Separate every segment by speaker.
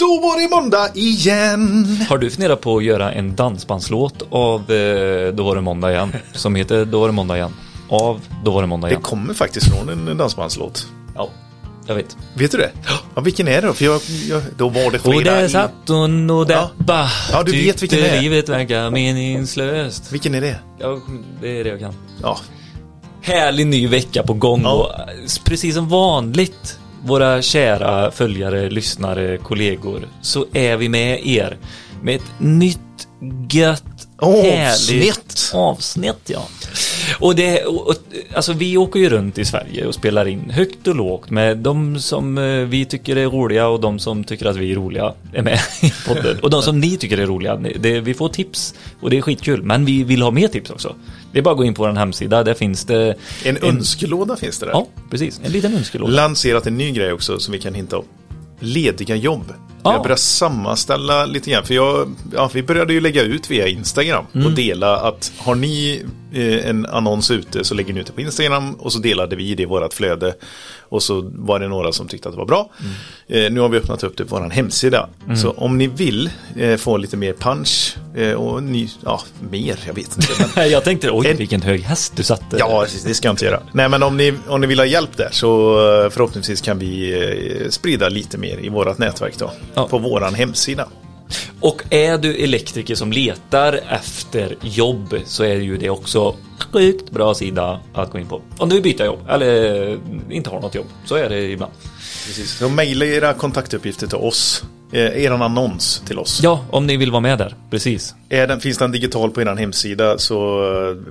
Speaker 1: Då var det måndag igen!
Speaker 2: Har du funderat på att göra en dansbandslåt av eh, Då var det måndag igen? Som heter Då var det måndag igen. Av Då var det måndag
Speaker 1: Det
Speaker 2: igen.
Speaker 1: kommer faktiskt från en dansbandslåt.
Speaker 2: Ja, jag vet.
Speaker 1: Vet du det? Ja, vilken är det då? För jag, jag, då var det
Speaker 2: Och
Speaker 1: flera...
Speaker 2: där satt hon och deppa.
Speaker 1: Ja, du vet vilken det är.
Speaker 2: livet verkar meningslöst.
Speaker 1: Vilken är det?
Speaker 2: Ja, det är det jag kan.
Speaker 1: Ja,
Speaker 2: Härlig ny vecka på gång
Speaker 1: Ja.
Speaker 2: och eh, precis som vanligt våra kära följare, lyssnare, kollegor så är vi med er med ett nytt gött
Speaker 1: Avsnitt.
Speaker 2: avsnitt ja. Och det, och, och, alltså vi åker ju runt i Sverige och spelar in högt och lågt med de som eh, vi tycker är roliga och de som tycker att vi är roliga är med i podden. Och de som ni tycker är roliga, det, vi får tips och det är skitkul. Men vi vill ha mer tips också. Det är bara att gå in på vår hemsida, där finns det
Speaker 1: en önskelåda finns det där.
Speaker 2: Ja, precis. En liten önskelåda.
Speaker 1: Lanserat en ny grej också som vi kan hinta om. Lediga jobb.
Speaker 2: Ja.
Speaker 1: Jag börjar sammanställa lite grann. För jag, ja, vi började ju lägga ut via Instagram och dela att har ni en annons ute så lägger ni ut det på Instagram och så delade vi det i vårat flöde. Och så var det några som tyckte att det var bra. Eh, nu har vi öppnat upp det på vår hemsida. Så om ni vill eh, få lite mer punch eh, och ni, ja, mer, jag vet inte. Men
Speaker 2: Jag tänkte, oj
Speaker 1: En-
Speaker 2: vilken hög häst du satte.
Speaker 1: Ja, det ska jag inte göra. Nej, men om ni, om ni vill ha hjälp där så eh, förhoppningsvis kan vi eh, sprida lite mer i vårat nätverk då.
Speaker 2: Ja.
Speaker 1: På våran hemsida.
Speaker 2: Och är du elektriker som letar efter jobb så är ju det också sjukt bra sida att gå in på. Om du vill byta jobb eller inte har något jobb så är det ibland.
Speaker 1: Precis. Så mejla era kontaktuppgifter till oss. Eh, er annons till oss.
Speaker 2: Ja, om ni vill vara med där. Precis.
Speaker 1: Är den, finns den digital på er hemsida så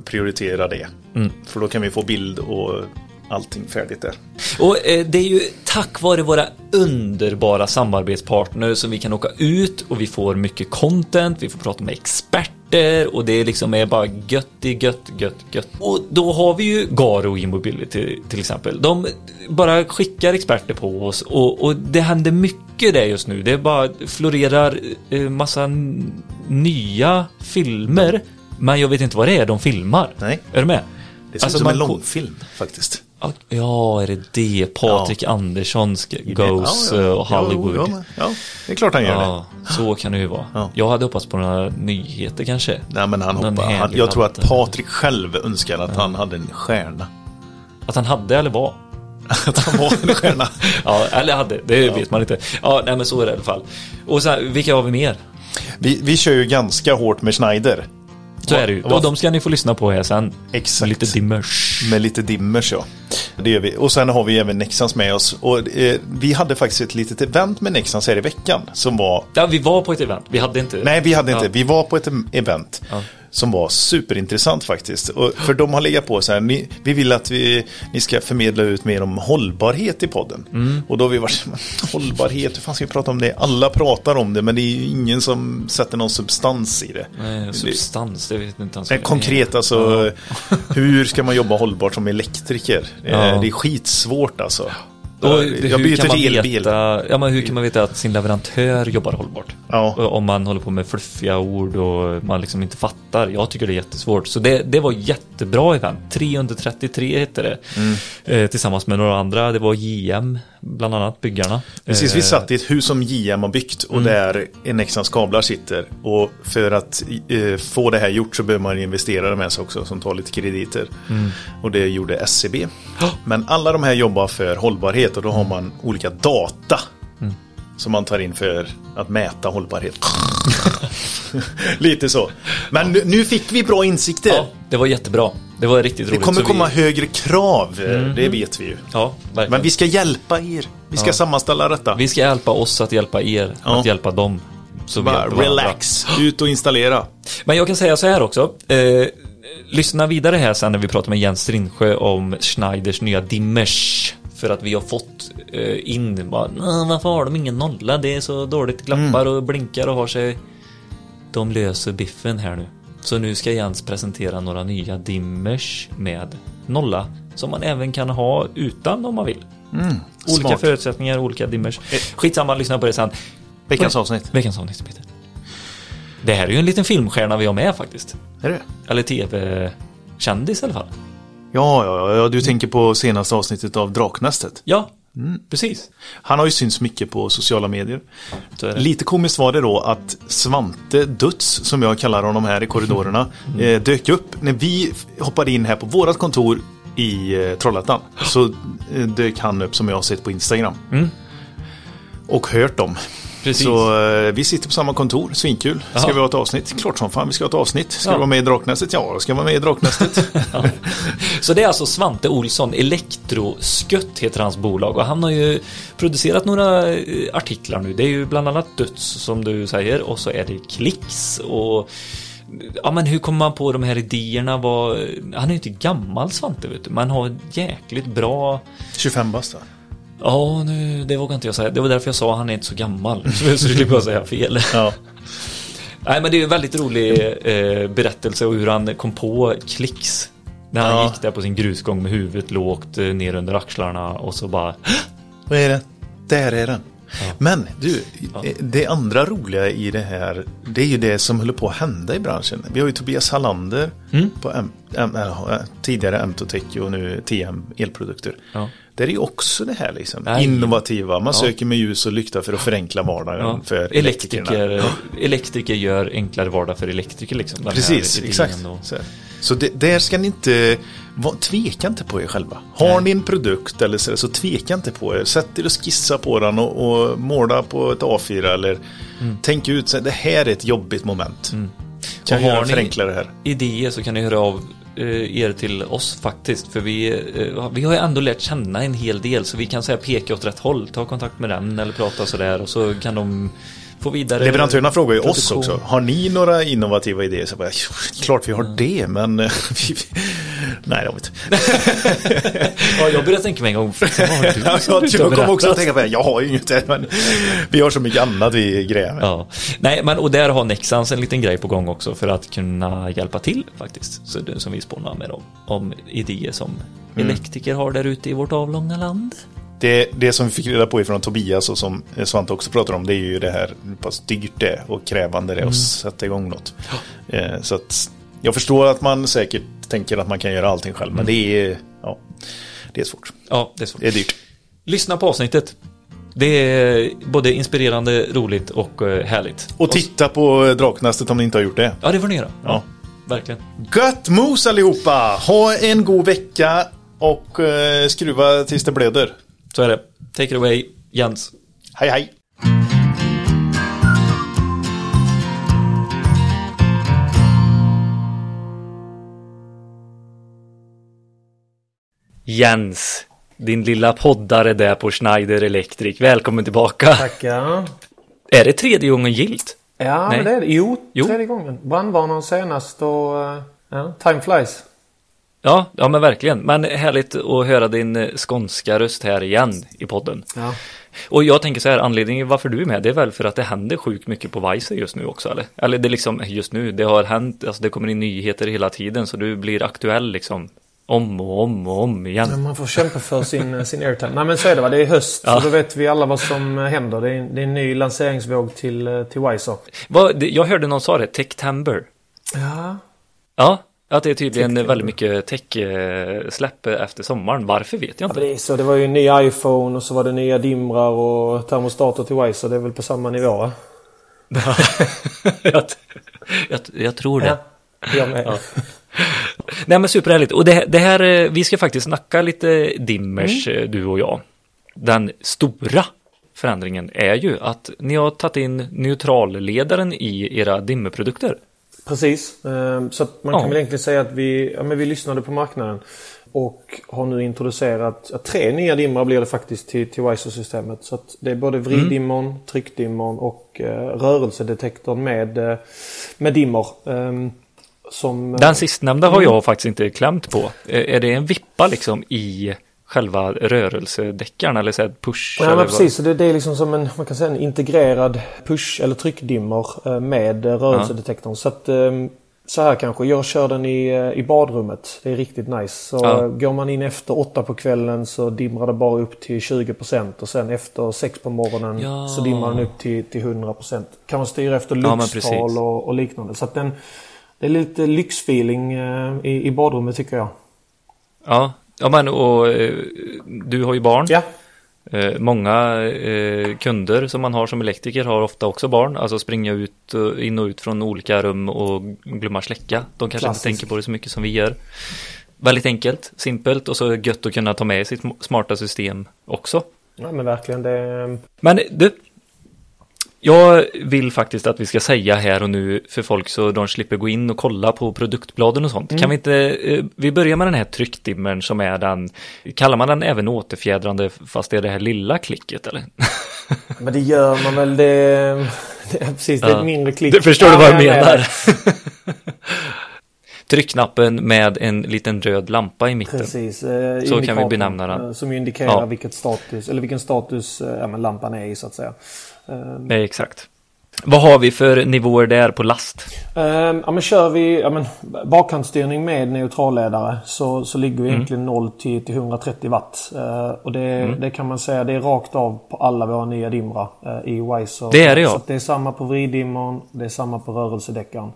Speaker 1: prioritera det.
Speaker 2: Mm.
Speaker 1: För då kan vi få bild och allting färdigt där.
Speaker 2: Och eh, det är ju tack vare våra underbara samarbetspartner som vi kan åka ut och vi får mycket content, vi får prata med experter och det liksom är bara gött, är gött, gött, gött. Och då har vi ju Garo Immobility till exempel. De bara skickar experter på oss och, och det händer mycket där just nu. Det bara florerar eh, massa nya filmer. Men jag vet inte vad det är de filmar.
Speaker 1: Nej.
Speaker 2: Är du med?
Speaker 1: Det ser
Speaker 2: Alltså,
Speaker 1: ut som en
Speaker 2: man-
Speaker 1: långfilm faktiskt.
Speaker 2: Ja, är det det? Patrik Andersson ska, goes
Speaker 1: Ja, ja.
Speaker 2: eh, Hollywood.
Speaker 1: Ja, ja, ja, det är klart han gör det.
Speaker 2: Ja, så kan det ju vara.
Speaker 1: Ja.
Speaker 2: Jag hade hoppats på några nyheter kanske.
Speaker 1: Nej, men han
Speaker 2: Någon
Speaker 1: hoppar. Han, jag tror att. Patrik själv önskar att han hade en stjärna.
Speaker 2: Att han hade eller var.
Speaker 1: Att han var en stjärna.
Speaker 2: Ja, eller hade, det vet man inte. Ja, nej men så är det i alla fall. Och så här, vilka har vi mer?
Speaker 1: Vi, vi kör ju ganska hårt med Schneider.
Speaker 2: Så är det ju. Och de ska ni få lyssna på här sen.
Speaker 1: Exakt.
Speaker 2: Lite dimmers.
Speaker 1: Med lite dimmers ja. Det gör vi. Och sen har vi även Nexans med oss. Och eh, vi hade faktiskt ett litet event med Nexans här i veckan. Som var...
Speaker 2: Ja, vi var på ett event. Vi hade inte...
Speaker 1: Nej, vi hade inte.
Speaker 2: Ja.
Speaker 1: Vi var på ett event.
Speaker 2: Ja.
Speaker 1: Som var superintressant faktiskt. Och för de har legat på så här. Ni, vi vill att vi, ni ska förmedla ut mer om hållbarhet i podden.
Speaker 2: Mm.
Speaker 1: Och då har vi varit hållbarhet, hur fan ska vi prata om det? Alla pratar om det men det är ju ingen som sätter någon substans i det.
Speaker 2: Nej, substans, det vet inte ens
Speaker 1: konkret alltså, hur ska man jobba hållbart som elektriker? Eh,
Speaker 2: Ja.
Speaker 1: Det är skitsvårt alltså.
Speaker 2: Och
Speaker 1: jag byter
Speaker 2: kan man
Speaker 1: till elbil.
Speaker 2: Veta, ja, men hur kan man veta att sin leverantör jobbar hållbart?
Speaker 1: Ja.
Speaker 2: Om man håller på med fluffiga ord och man liksom inte fattar. Jag tycker det är jättesvårt. Så det, det var jättebra event. 333 hette det.
Speaker 1: Mm.
Speaker 2: Eh, tillsammans med några andra. Det var JM, bland annat byggarna.
Speaker 1: Precis, vi
Speaker 2: Eh,
Speaker 1: satt i ett hus som JM har byggt och där Nexans kablar sitter. Och för att eh, få det här gjort så behöver man investera med sig också som tar lite krediter. Och det gjorde SCB. Men alla de här jobbar för hållbarhet och då har man olika data. Som man tar in för att mäta hållbarhet. Lite så. Men nu, nu fick vi bra insikter.
Speaker 2: Ja, det var jättebra. Det var riktigt
Speaker 1: Det
Speaker 2: roligt.
Speaker 1: kommer
Speaker 2: Så
Speaker 1: komma
Speaker 2: vi,
Speaker 1: högre krav, eh, det vet vi ju.
Speaker 2: Ja, verkligen.
Speaker 1: Men vi ska hjälpa er. Vi ska sammanställa detta.
Speaker 2: Vi ska hjälpa oss att hjälpa er
Speaker 1: Ja.
Speaker 2: att hjälpa dem. Så
Speaker 1: Bara relax, ut och installera.
Speaker 2: Men jag kan säga så här också. Eh, lyssna vidare här sen när vi pratar med Jens Rindsjö om Schneiders nya dimmers. För att vi har fått eh, in bara, "Nå, varför har de ingen nolla? Det är så dåligt, glappar och blinkar och har sig. De löser biffen här nu. Så nu ska Jens presentera några nya dimmers med nolla. Som man även kan ha utan om man vill. olika
Speaker 1: smart.
Speaker 2: förutsättningar, olika dimmers. Skitsamma, lyssna på det sen.
Speaker 1: Veckans avsnitt.
Speaker 2: Veckans avsnitt, Peter. Det här är ju en liten filmstjärna vi har med faktiskt.
Speaker 1: Är det?
Speaker 2: Eller tv-kändis i alla fall.
Speaker 1: Ja, ja, ja, ja, du tänker på senaste avsnittet av Draknästet.
Speaker 2: Ja, Precis.
Speaker 1: Han har ju synts mycket på sociala medier. Lite komiskt var det då att Svante Döds, som jag kallar honom här i korridorerna, eh, dök upp när vi hoppade in här på vårat kontor i eh, Trollhättan. Så eh, dök han upp som jag har sett på Instagram. Och hört om.
Speaker 2: Precis.
Speaker 1: Så eh, vi sitter på samma kontor, svinkul. Ska vi ha ett avsnitt? Klart som fan vi ska ha ett avsnitt. Ska
Speaker 2: Ja.
Speaker 1: du vara med i Draknästet? Ja, jag ska vara med i Draknästet.
Speaker 2: Så det är alltså Svante Olsson, Elektroskutt heter hans bolag och han har ju producerat några eh, artiklar nu. Det är ju bland annat Döds som du säger och så är det Klicks och Ja men hur kommer man på de här idéerna? Vad, han är ju inte gammal Svante vet du. Man har jäkligt bra
Speaker 1: 25 bast?
Speaker 2: Ja, nu, det vågar inte jag säga. Det var därför jag sa att han är inte så gammal. Så så slipper jag säga fel.
Speaker 1: Ja.
Speaker 2: Nej, men det är en väldigt rolig eh, berättelse och hur han kom på klicks. När han
Speaker 1: Ja.
Speaker 2: gick där på sin grusgång med huvudet lågt eh, ner under axlarna och så bara
Speaker 1: Vad är det? Där är den. Men du, eh, det andra roliga i det här, det är ju det som håller på att hända i branschen. Vi har ju Tobias Hallander
Speaker 2: Mm.
Speaker 1: på M, M, äh, tidigare Mtotech och nu TM elprodukter.
Speaker 2: Ja.
Speaker 1: Det är ju också det här liksom,
Speaker 2: Nej.
Speaker 1: innovativa. Man söker med ljus och lykta för att förenkla vardagen
Speaker 2: ja,
Speaker 1: för elektrikerna.
Speaker 2: elektriker, elektriker gör enklare vardag för elektriker liksom.
Speaker 1: Precis, exakt.
Speaker 2: och-
Speaker 1: Så, så det, där ska ni inte, va- tveka inte på er själva. Har
Speaker 2: Nej.
Speaker 1: ni en produkt eller så, så tveka inte på er. Sätt er och skissa på den och, och måla på ett A4 eller
Speaker 2: Mm.
Speaker 1: tänk ut, så, det här är ett jobbigt moment. Kan
Speaker 2: Och har ni-
Speaker 1: förenkla det här?
Speaker 2: idéer så kan ni höra av Eh, er till oss faktiskt. För vi, eh, vi har ju ändå lärt känna en hel del så vi kan säga peka åt rätt håll. Ta kontakt med den eller prata sådär och så kan de få vidare.
Speaker 1: Leverantörerna frågar ju oss också. Har ni några innovativa idéer? Så bara, "Jo, klart vi har det, men eh, nej, det har vi inte.
Speaker 2: Ja, jag började tänka mig en gång.
Speaker 1: Ja, jag, jag kommer också att tänka på det. Jag har ju inget där, men vi har så mycket annat vi grejer med.
Speaker 2: Ja, nej men och där har Nexans en liten grej på gång också för att kunna hjälpa till faktiskt. Så det, som vi spånar med om, om idéer som
Speaker 1: Mm.
Speaker 2: elektriker har där ute i vårt avlånga land.
Speaker 1: Det, det som vi fick reda på ifrån Tobias och som Svante också pratar om det är ju det här hur pass dyrt det är och krävande det är att sätta igång något. Eh, så att jag förstår att man säkert tänker att man kan göra allting själv men det är, ja, det är svårt.
Speaker 2: Ja, det är svårt.
Speaker 1: Det är dyrt.
Speaker 2: Lyssna på avsnittet. Det är både inspirerande, roligt och eh, härligt.
Speaker 1: Och titta på Draknästet om ni inte har gjort det.
Speaker 2: Ja, det får ni göra.
Speaker 1: Ja.
Speaker 2: Verkligen.
Speaker 1: Gött mos allihopa! Ha en god vecka och eh, skruva tills det blöder.
Speaker 2: Så är det. Take it away, Jens.
Speaker 1: Hej hej!
Speaker 2: Jens, din lilla poddare där på Schneider Electric. Välkommen tillbaka.
Speaker 3: Tackar.
Speaker 2: Är det tredje gången gilt?
Speaker 3: Ja,
Speaker 2: Nej.
Speaker 3: men det är det. Jo,
Speaker 2: Jo.
Speaker 3: tredje gången. Brandvarnaren senast och... eh, Ja, time flies.
Speaker 2: Ja, ja men verkligen. Men härligt att höra din eh, skånska röst här igen i podden.
Speaker 3: Ja.
Speaker 2: Och jag tänker så här, anledningen varför du är med, det är väl för att det händer sjukt mycket på Vice just nu också, eller? Eller det är liksom, just nu, det har hänt, alltså det kommer in nyheter hela tiden, så du blir aktuell liksom om och om och om igen.
Speaker 3: Men man får kämpa för sin, sin airtime. Nej men så är det va. Det är höst.
Speaker 2: Ja.
Speaker 3: Så då vet vi alla vad som händer. Det är, det är en ny lanseringsvåg till, eh, till Wiser.
Speaker 2: Jag hörde någon sa det, Techtember.
Speaker 3: Ja.
Speaker 2: Ja, att det är tydligen
Speaker 3: Techtember.
Speaker 2: väldigt mycket tech-släpp efter sommaren. Varför vet jag
Speaker 3: ja
Speaker 2: inte.
Speaker 3: men det så. Det var ju en ny iPhone och så var det nya dimrar och termostater till Wiser. Det är väl på samma nivå
Speaker 2: jag, jag, jag tror det.
Speaker 3: Ja. Jag med.
Speaker 2: Nej men superhärligt. Och det, det här, eh, vi ska faktiskt snacka lite dimmers,
Speaker 3: Mm.
Speaker 2: eh, du och jag. Den stora förändringen är ju att ni har tagit in neutralledaren i era dimmerprodukter.
Speaker 3: Precis. Ehm, Så man
Speaker 2: Ja.
Speaker 3: kan väl egentligen säga att vi, ja, men vi lyssnade på marknaden. Och har nu introducerat, ja, tre nya dimmrar blir det faktiskt till, till Wiser-systemet. Så att det är både vriddimmern, tryckdimmern och eh, rörelsedetektorn med, eh, med dimmer. ehm, som, eh,
Speaker 2: Den sistnämnda
Speaker 3: Mm.
Speaker 2: har jag faktiskt inte klämt på. Eh, Är det en vippa liksom i själva rörelsedäckaren eller så push?
Speaker 3: Ja
Speaker 2: eller
Speaker 3: precis, så det, det är liksom som en, man kan säga en integrerad push eller tryckdimmer eh, med eh, rörelsedetektorn. Så att ehm, så här kanske, jag kör den i, eh, i badrummet. Det är riktigt nice. Så
Speaker 2: Ja.
Speaker 3: eh, går man in efter åtta på kvällen så dimrar det bara upp till 20% och sen efter sex på morgonen
Speaker 2: Ja.
Speaker 3: så dimrar den upp till, till 100%. Kan man styra efter
Speaker 2: Ja,
Speaker 3: luxtal
Speaker 2: precis.
Speaker 3: och, och liknande. Så den, det är lite lyxfeeling eh, i, i badrummet tycker jag.
Speaker 2: Ja, ja men och eh, du har ju barn.
Speaker 3: Ja,
Speaker 2: Eh, många eh, kunder som man har som elektriker har ofta också barn, alltså springa ut, in och ut från olika rum och glömma släcka. De kanske
Speaker 3: Klassiskt.
Speaker 2: inte tänker på det så mycket som vi gör. Väldigt enkelt, simpelt och så gött att kunna ta med sitt smarta system också.
Speaker 3: Ja men verkligen det.
Speaker 2: Men du, jag vill faktiskt att vi ska säga här och nu för folk så de slipper gå in och kolla på produktbladen och sånt. Kan vi inte, eh, vi börjar med den här tryckdimmern som är den, kallar man den även återfjädrande fast det är det här lilla klicket eller?
Speaker 3: Men det gör man väl. Det, det är precis, det är
Speaker 2: Ja.
Speaker 3: ett mindre klick.
Speaker 2: Du förstår du
Speaker 3: Ja,
Speaker 2: vad jag
Speaker 3: men
Speaker 2: menar? Tryckknappen med en liten röd lampa i mitten.
Speaker 3: Precis. eh,
Speaker 2: Så kan vi benämna den.
Speaker 3: eh, Som indikerar
Speaker 2: Ja.
Speaker 3: vilket status, eller vilken status eh, ja, lampan är i så att säga. Eh,
Speaker 2: Nej, exakt. Vad har vi för nivåer där på last?
Speaker 3: Ehm, ja, men kör vi ja, men, bakhandstyrning med neutralledare så, så ligger
Speaker 2: Mm.
Speaker 3: vi egentligen 0 till, till 130 watt. Eh, och det,
Speaker 2: Mm.
Speaker 3: det kan man säga det är rakt av på alla våra nya dimrar eh, i Wiser.
Speaker 2: Det är det, ja.
Speaker 3: Så det är samma på vriddimmern, det är samma på rörelsedäckaren.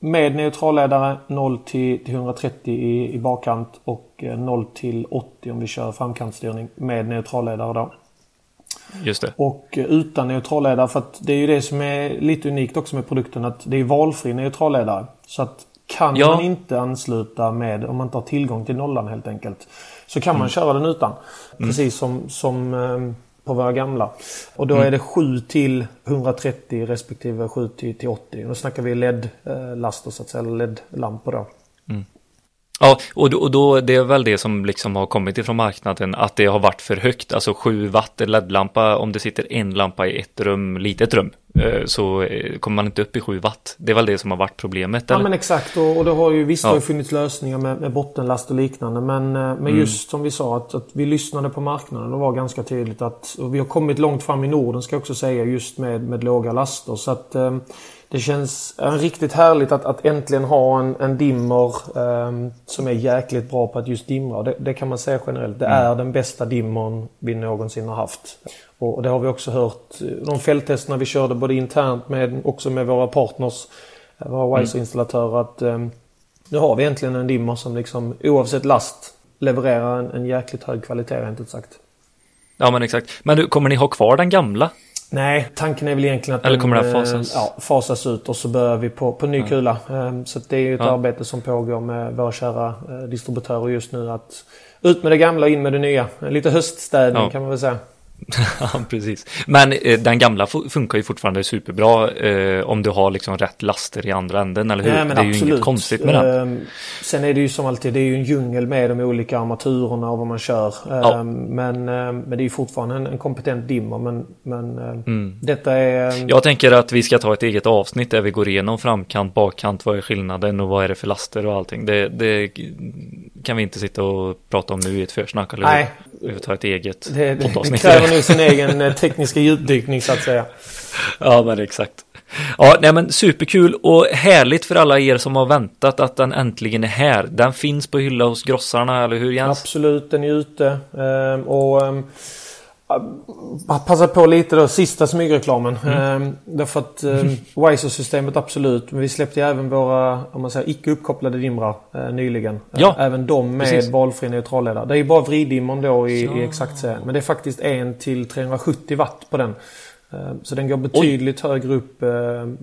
Speaker 3: Med neutralledare 0 till, till 130 i, i bakkant och eh, 0 till 80 om vi kör framkantstyrning med neutralledare då.
Speaker 2: Just det.
Speaker 3: Och eh, utan neutralledare för att det är ju det som är lite unikt också med produkten att det är valfri neutralledare. Så att kan
Speaker 2: Ja.
Speaker 3: man inte ansluta med, om man inte har tillgång till nollan helt enkelt. Så kan man köra den utan. Precis som, som eh, på våra gamla. Och då är det 7 till 130 respektive 7 till, till 80. Då snackar vi LED-laster så att säga, LED-lampor då.
Speaker 2: Ja, och då, och då det är väl det som liksom har kommit ifrån marknaden att det har varit för högt, alltså 7 watt LED-lampa, om det sitter en lampa i ett rum, litet rum, eh, så eh, kommer man inte upp i 7 watt. Det är väl det som har varit problemet,
Speaker 3: Ja
Speaker 2: eller?
Speaker 3: men exakt och, och det har ju visst
Speaker 2: Ja.
Speaker 3: har funnits lösningar med, med bottenlast och liknande men, eh, men just som vi sa att, att vi lyssnade på marknaden och var ganska tydligt att vi har kommit långt fram i Norden ska jag också säga just med, med låga laster så att det känns riktigt härligt att, att äntligen ha en, en dimmer eh, som är jäkligt bra på att just dimra. Det, det kan man säga generellt. Det är den bästa dimmern vi någonsin har haft. Och, och det har vi också hört. eh, De fälttesterna vi körde både internt med också med våra partners Eh, våra Wiser-installatörer att eh, nu har vi äntligen en dimmer som liksom oavsett last levererar en, en jäkligt hög kvalitet rent ut sagt.
Speaker 2: Ja, men exakt. Men du, kommer ni ha kvar den gamla?
Speaker 3: Nej, tanken är väl egentligen att
Speaker 2: Eller kommer
Speaker 3: den,
Speaker 2: det
Speaker 3: eh,
Speaker 2: fasas?
Speaker 3: Ja, fasas ut och så börjar vi på, på ny kula. Eh, Så det är ju ett
Speaker 2: Ja.
Speaker 3: arbete som pågår med våra kära eh, distributörer just nu. att Ut med det gamla och in med det nya. Lite höststädning
Speaker 2: Ja.
Speaker 3: kan man väl säga.
Speaker 2: Ja, precis. Men eh, den gamla fu- funkar ju fortfarande superbra eh, om du har liksom rätt laster i andra änden, eller hur?
Speaker 3: Nej,
Speaker 2: det är ju
Speaker 3: absolut.
Speaker 2: inget konstigt med den.
Speaker 3: Ehm, Sen är det ju som alltid, det är ju en djungel med de olika armaturerna och vad man kör.
Speaker 2: Ja.
Speaker 3: Ehm, Men, ehm, men det är ju fortfarande en, en kompetent dimmer. Men, men ehm, detta är...
Speaker 2: Jag tänker att vi ska ta ett eget avsnitt där vi går igenom framkant, bakkant, vad är skillnaden och vad är det för laster och allting. Det, det kan vi inte sitta och prata om nu i ett försnack, eller
Speaker 3: Nej.
Speaker 2: hur? Vi ett eget
Speaker 3: Det, det, det kräver nu sin egen eh, tekniska djupdykning så att säga.
Speaker 2: Ja, men exakt. Ja, nej men superkul och härligt för alla er som har väntat att den äntligen är här. Den finns på hylla hos grossarna, eller hur Jens?
Speaker 3: Absolut, den är ute. Ehm, Och ehm, passa på lite då, sista smygreklamen. Mm. Därför att um, Wiser-systemet absolut. Men vi släppte ju även våra om man säger, icke uppkopplade dimrar eh, nyligen.
Speaker 2: Ja,
Speaker 3: Eh, även de med
Speaker 2: precis.
Speaker 3: valfri neutralledare. Det är ju bara vriddimmern då i, i exakt serien. Men det är faktiskt en till 370 watt på den. Eh, Så den går betydligt högre upp eh,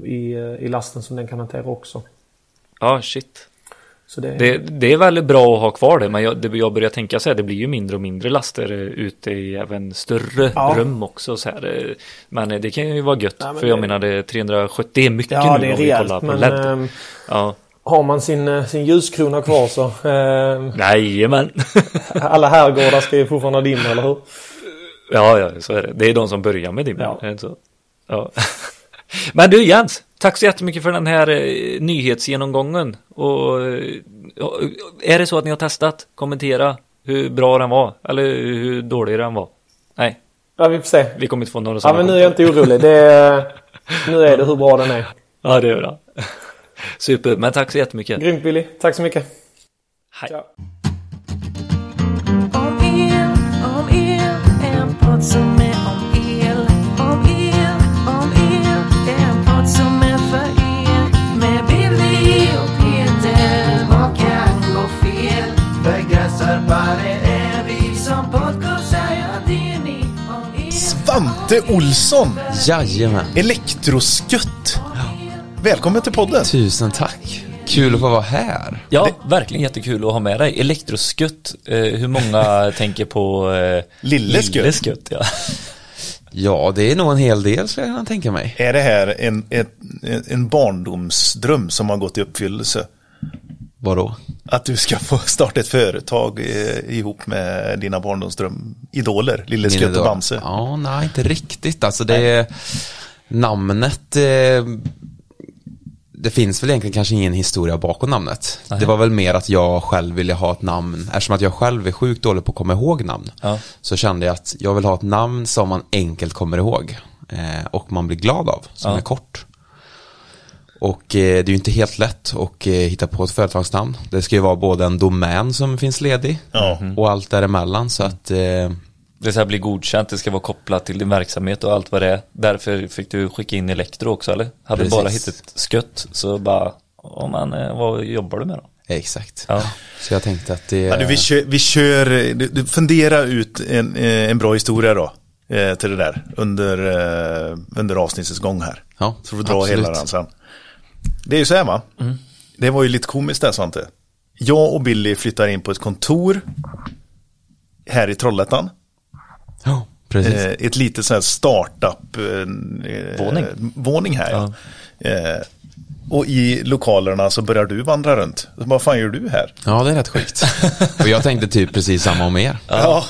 Speaker 3: i, eh, i lasten som den kan hantera också.
Speaker 2: Ja, shit.
Speaker 3: Det,
Speaker 2: Det, det är väldigt bra att ha kvar det, men jag, det, jag börjar tänka så här, det blir ju mindre och mindre laster eh, ute i även större
Speaker 3: Ja.
Speaker 2: rum också så här. eh, Men eh, det kan ju vara gött,
Speaker 3: men
Speaker 2: för jag menar det är 370, det är mycket
Speaker 3: ja,
Speaker 2: nu
Speaker 3: är
Speaker 2: om vi
Speaker 3: rejält.
Speaker 2: kollar på
Speaker 3: Men
Speaker 2: LED.
Speaker 3: ehm,
Speaker 2: Ja,
Speaker 3: har man sin, eh, sin ljuskrona kvar så. ehm,
Speaker 2: Jajamän.
Speaker 3: Alla herrgårdar ska ju fortfarande ha dimmer, eller hur?
Speaker 2: ja, ja, så är det. Det är de som börjar med dimmer.
Speaker 3: Ja.
Speaker 2: Så. Ja. Men du Jens, tack så jättemycket för den här eh, nyhetsgenomgången. Och eh, ja, är det så att ni har testat, kommentera hur bra den var eller hur dålig den var. Nej,
Speaker 3: Ja, vi får se.
Speaker 2: vi kommer inte få några
Speaker 3: Ja,
Speaker 2: sådana
Speaker 3: men nu är jag inte orolig. Det är, nu är det hur bra den är.
Speaker 2: Ja, det är bra. Super, men tack så jättemycket.
Speaker 3: Grymt Billy. Tack så mycket.
Speaker 2: Hej.
Speaker 3: Ciao.
Speaker 4: Om el, om el, en podd som är
Speaker 1: Matte Olsson,
Speaker 5: Jajamän.
Speaker 1: Elektroskutt. Välkommen till podden.
Speaker 5: Tusen tack. Kul att få vara här.
Speaker 2: Ja, verkligen jättekul att ha med dig. Elektroskutt, eh, hur många tänker på eh,
Speaker 1: Lille Skutt.
Speaker 2: Lille Skutt, ja.
Speaker 5: Ja, det är nog en hel del skulle jag kunna tänka mig.
Speaker 1: Är det här en, ett, en barndomsdröm som har gått i uppfyllelse?
Speaker 5: Vadå?
Speaker 1: Att du ska få starta ett företag eh, ihop med dina barndomsdröm idoler, Lille Skutt och. Bamse.
Speaker 5: Ja, nej, inte riktigt. Alltså det namnet eh, det finns väl egentligen kanske ingen historia bakom namnet. Det var väl mer att jag själv ville ha ett namn, eftersom att jag själv är sjukt dålig på att komma ihåg namn.
Speaker 2: Ja.
Speaker 5: Så kände jag att jag vill ha ett namn som man enkelt kommer ihåg. Eh, och man blir glad av, som
Speaker 2: Ja.
Speaker 5: är kort. Och eh, det är ju inte helt lätt att eh, hitta på ett företagsnamn. Det ska ju vara både en domän som finns ledig
Speaker 1: Ja.
Speaker 5: och allt däremellan. Så att eh,
Speaker 2: Det ska bli godkänt, det ska vara kopplat till din verksamhet och allt vad det är. Därför fick du skicka in Elektro också, eller? Hade
Speaker 5: Precis.
Speaker 2: bara hittat skött, så bara, oh, man, vad jobbar du med då?
Speaker 5: exakt.
Speaker 2: Ja.
Speaker 5: Så jag tänkte att det...
Speaker 1: Ja, du, vi, kör, vi kör, du, du fundera ut en, en bra historia då. Till det där under, under avsnittets gång här.
Speaker 5: Ja,
Speaker 1: Så får du dra
Speaker 5: absolut.
Speaker 1: hela den sen. Det är ju så här va. Det var ju lite komiskt där Svante. Jag och Billy flyttar in på ett kontor. Här i Trollhättan.
Speaker 5: Ja, precis.
Speaker 1: Eh, ett litet sånt här startup eh,
Speaker 2: Våning.
Speaker 1: våning här. Ja. Eh, och i lokalerna så börjar du vandra runt. Vad fan gör du här?
Speaker 5: Ja, det är rätt sjukt. och jag tänkte typ precis samma om er.
Speaker 1: Ja.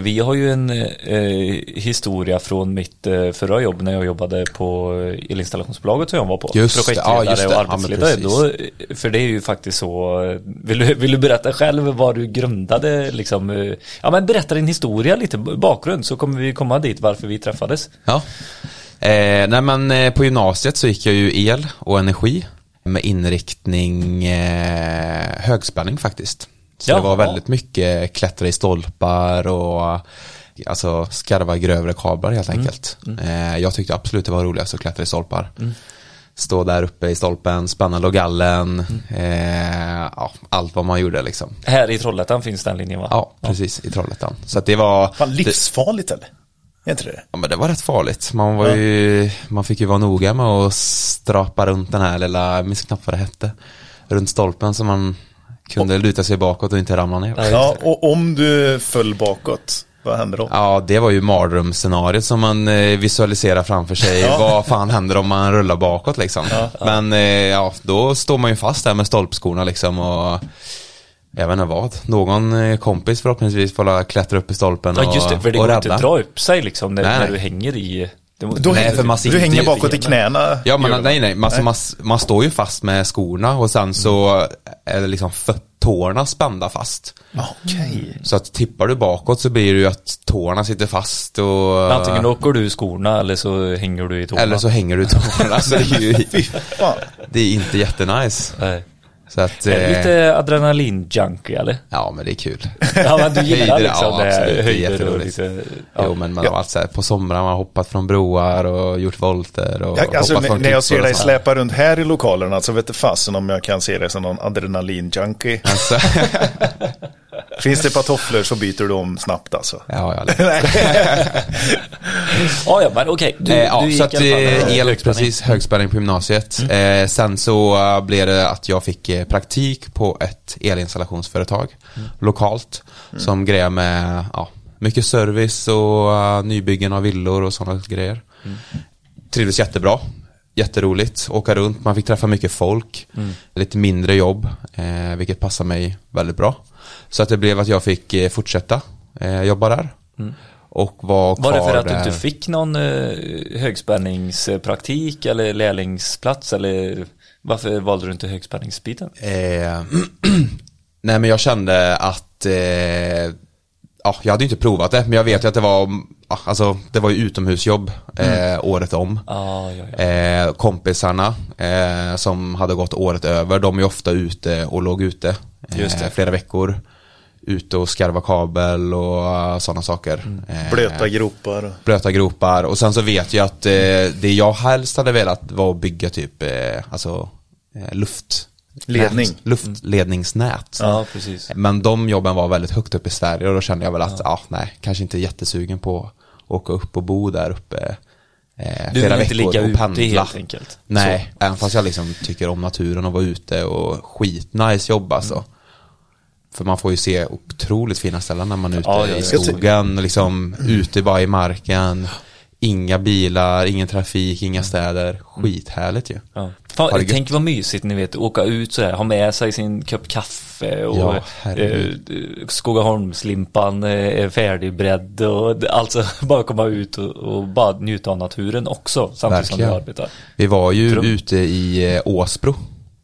Speaker 2: Vi har ju en eh, historia från mitt eh, förra jobb när jag jobbade på eh, elinstallationsbolaget som jag var på.
Speaker 5: Just
Speaker 2: Projektledare
Speaker 5: ja, just
Speaker 2: och
Speaker 5: Ja,
Speaker 2: arbetsledare.
Speaker 5: precis.
Speaker 2: Då, eh, för det är ju faktiskt så, eh, vill du, vill du berätta själv vad du grundade liksom, eh, ja men berätta din historia lite, bakgrund, så kommer vi komma dit varför vi träffades.
Speaker 5: Ja. Eh, nej men på gymnasiet så gick jag ju el och energi med inriktning högspänning faktiskt. Så
Speaker 2: Jaha.
Speaker 5: det var väldigt mycket klättra i stolpar och alltså skarva grövre kablar helt enkelt. Eh, jag tyckte absolut det var roligast att klättra i stolpar. Stå där uppe i stolpen, spänna logallen, eh, ja, allt vad man gjorde liksom.
Speaker 2: Här i Trollhättan finns den linjen va?
Speaker 5: Ja, precis i Trollhättan. Så att det var
Speaker 1: Fan, livsfarligt eller? Är inte det?
Speaker 5: Ja men det var rätt farligt. Man var ju, man fick ju vara noga med att strapa runt den här lilla, jag minns knappt vad det hette, runt stolpen så man kunde luta sig bakåt och inte ramla ner.
Speaker 2: Ja,
Speaker 1: Ja, och om du föll bakåt, vad hände då?
Speaker 5: Ja, det var ju mardrömsscenariot som man eh, visualiserar framför sig.
Speaker 1: Ja.
Speaker 5: Vad fan händer om man rullar bakåt liksom? Men eh, ja, då står man ju fast där med stolpskorna liksom och jag vet inte vad. Någon eh, kompis förhoppningsvis får klättra upp i stolpen
Speaker 2: Ja just det, för det
Speaker 5: och
Speaker 2: går inte
Speaker 5: rädda.
Speaker 2: att dra upp sig liksom när,
Speaker 5: Nej,
Speaker 2: när
Speaker 5: nej.
Speaker 2: du hänger i det må-
Speaker 1: Då,
Speaker 5: Nej, för man sitter
Speaker 1: du hänger bakåt i knäna.
Speaker 5: Ja men nej nej, man, alltså, man, man står ju fast med skorna och sen så är det liksom tårna spända fast.
Speaker 1: Okej.
Speaker 5: Så att tippar du bakåt så blir det ju att tårna sitter fast och
Speaker 2: Antingen åker du ur skorna eller så hänger du i tårna.
Speaker 5: eller så hänger du i tårna. så det är ju det är inte jättenice.
Speaker 2: Nej.
Speaker 5: Så att,
Speaker 2: Är du
Speaker 5: eh,
Speaker 2: lite adrenalin-junkie eller?
Speaker 5: ja men det är kul.
Speaker 2: Ja men du gillar
Speaker 5: Höjder,
Speaker 2: liksom
Speaker 5: ja,
Speaker 2: det, höjder och lite, ja.
Speaker 5: Jo men man har varit så här, på somrarna man har hoppat från broar och gjort volter och
Speaker 1: Jag, alltså,
Speaker 5: hoppat
Speaker 1: när,
Speaker 5: från
Speaker 1: när jag ser dig släpa runt här i lokalerna så vet du fasen om jag kan se dig som någon adrenalin-junkie.
Speaker 5: Alltså,
Speaker 1: Finns det ett par tofflor så byter du om snabbt alltså.
Speaker 5: ja, ja, det-
Speaker 2: ja, ja men okej. Du,
Speaker 5: Eh, ja,
Speaker 2: du gick
Speaker 5: så att
Speaker 2: i alla fall med
Speaker 5: el,
Speaker 2: högspänning.
Speaker 5: precis, högspänning på gymnasiet.
Speaker 2: Mm.
Speaker 5: Eh, sen så eh, blev det att jag fick eh, praktik på ett elinstallationsföretag
Speaker 2: Mm.
Speaker 5: lokalt som grejer med ja, mycket service och eh, nybyggen av villor och sådana grejer.
Speaker 2: Mm.
Speaker 5: Trivdes jättebra. Jätteroligt, åka runt, man fick träffa mycket folk,
Speaker 2: Mm.
Speaker 5: lite mindre jobb, eh, vilket passar mig väldigt bra. Så att det blev att jag fick eh, fortsätta eh, jobba där. Och var
Speaker 2: Mm. Var det för att du inte fick någon eh, högspänningspraktik eller lärlingsplats eller varför valde du inte högspänningsbiten?
Speaker 5: Eh, nej men jag kände att eh, ja, jag hade inte provat det men jag vet ju att det var ja, alltså det var ju utomhusjobb eh, året om.
Speaker 2: Ah, ja, ja.
Speaker 5: Eh, kompisarna eh, som hade gått året över de är ofta ute och låg ute eh, flera veckor. Ute och skarva kabel och sådana saker. Eh,
Speaker 1: Blöta gropar.
Speaker 5: blöta gropar och sen så vet jag att eh, det jag helst hade velat var att bygga typ eh, alltså eh, luft
Speaker 1: Ledning.
Speaker 5: nät, luftledningsnät.
Speaker 2: ja, precis.
Speaker 5: Men de jobben var väldigt högt upp i Sverige och då kände jag väl att, ja, nej, kanske inte jättesugen på åka upp och bo där uppe eh,
Speaker 2: Du
Speaker 5: flera
Speaker 2: vill inte ligga ute
Speaker 5: pendla.
Speaker 2: helt enkelt.
Speaker 5: Nej, även fast jag liksom tycker om naturen och vara ute och skitnice jobb alltså.
Speaker 2: Mm.
Speaker 5: För man får ju se otroligt fina ställen när man är ute
Speaker 2: Ja,
Speaker 5: i skogen, liksom ute bara i marken. Inga bilar, ingen trafik, inga städer. Skithärligt ju.
Speaker 2: Ja. Fan, tänk vad mysigt ni vet, åka ut sådär, ha med sig sin kopp kaffe och
Speaker 5: Ja,
Speaker 2: eh. Skogaholmslimpan eh, är färdigbredd och alltså bara komma ut och, och bara njuta av naturen också samtidigt som du
Speaker 5: Verkligen.
Speaker 2: arbetar.
Speaker 5: Vi var ju
Speaker 2: Dröm.
Speaker 5: ute i eh, Åsbro.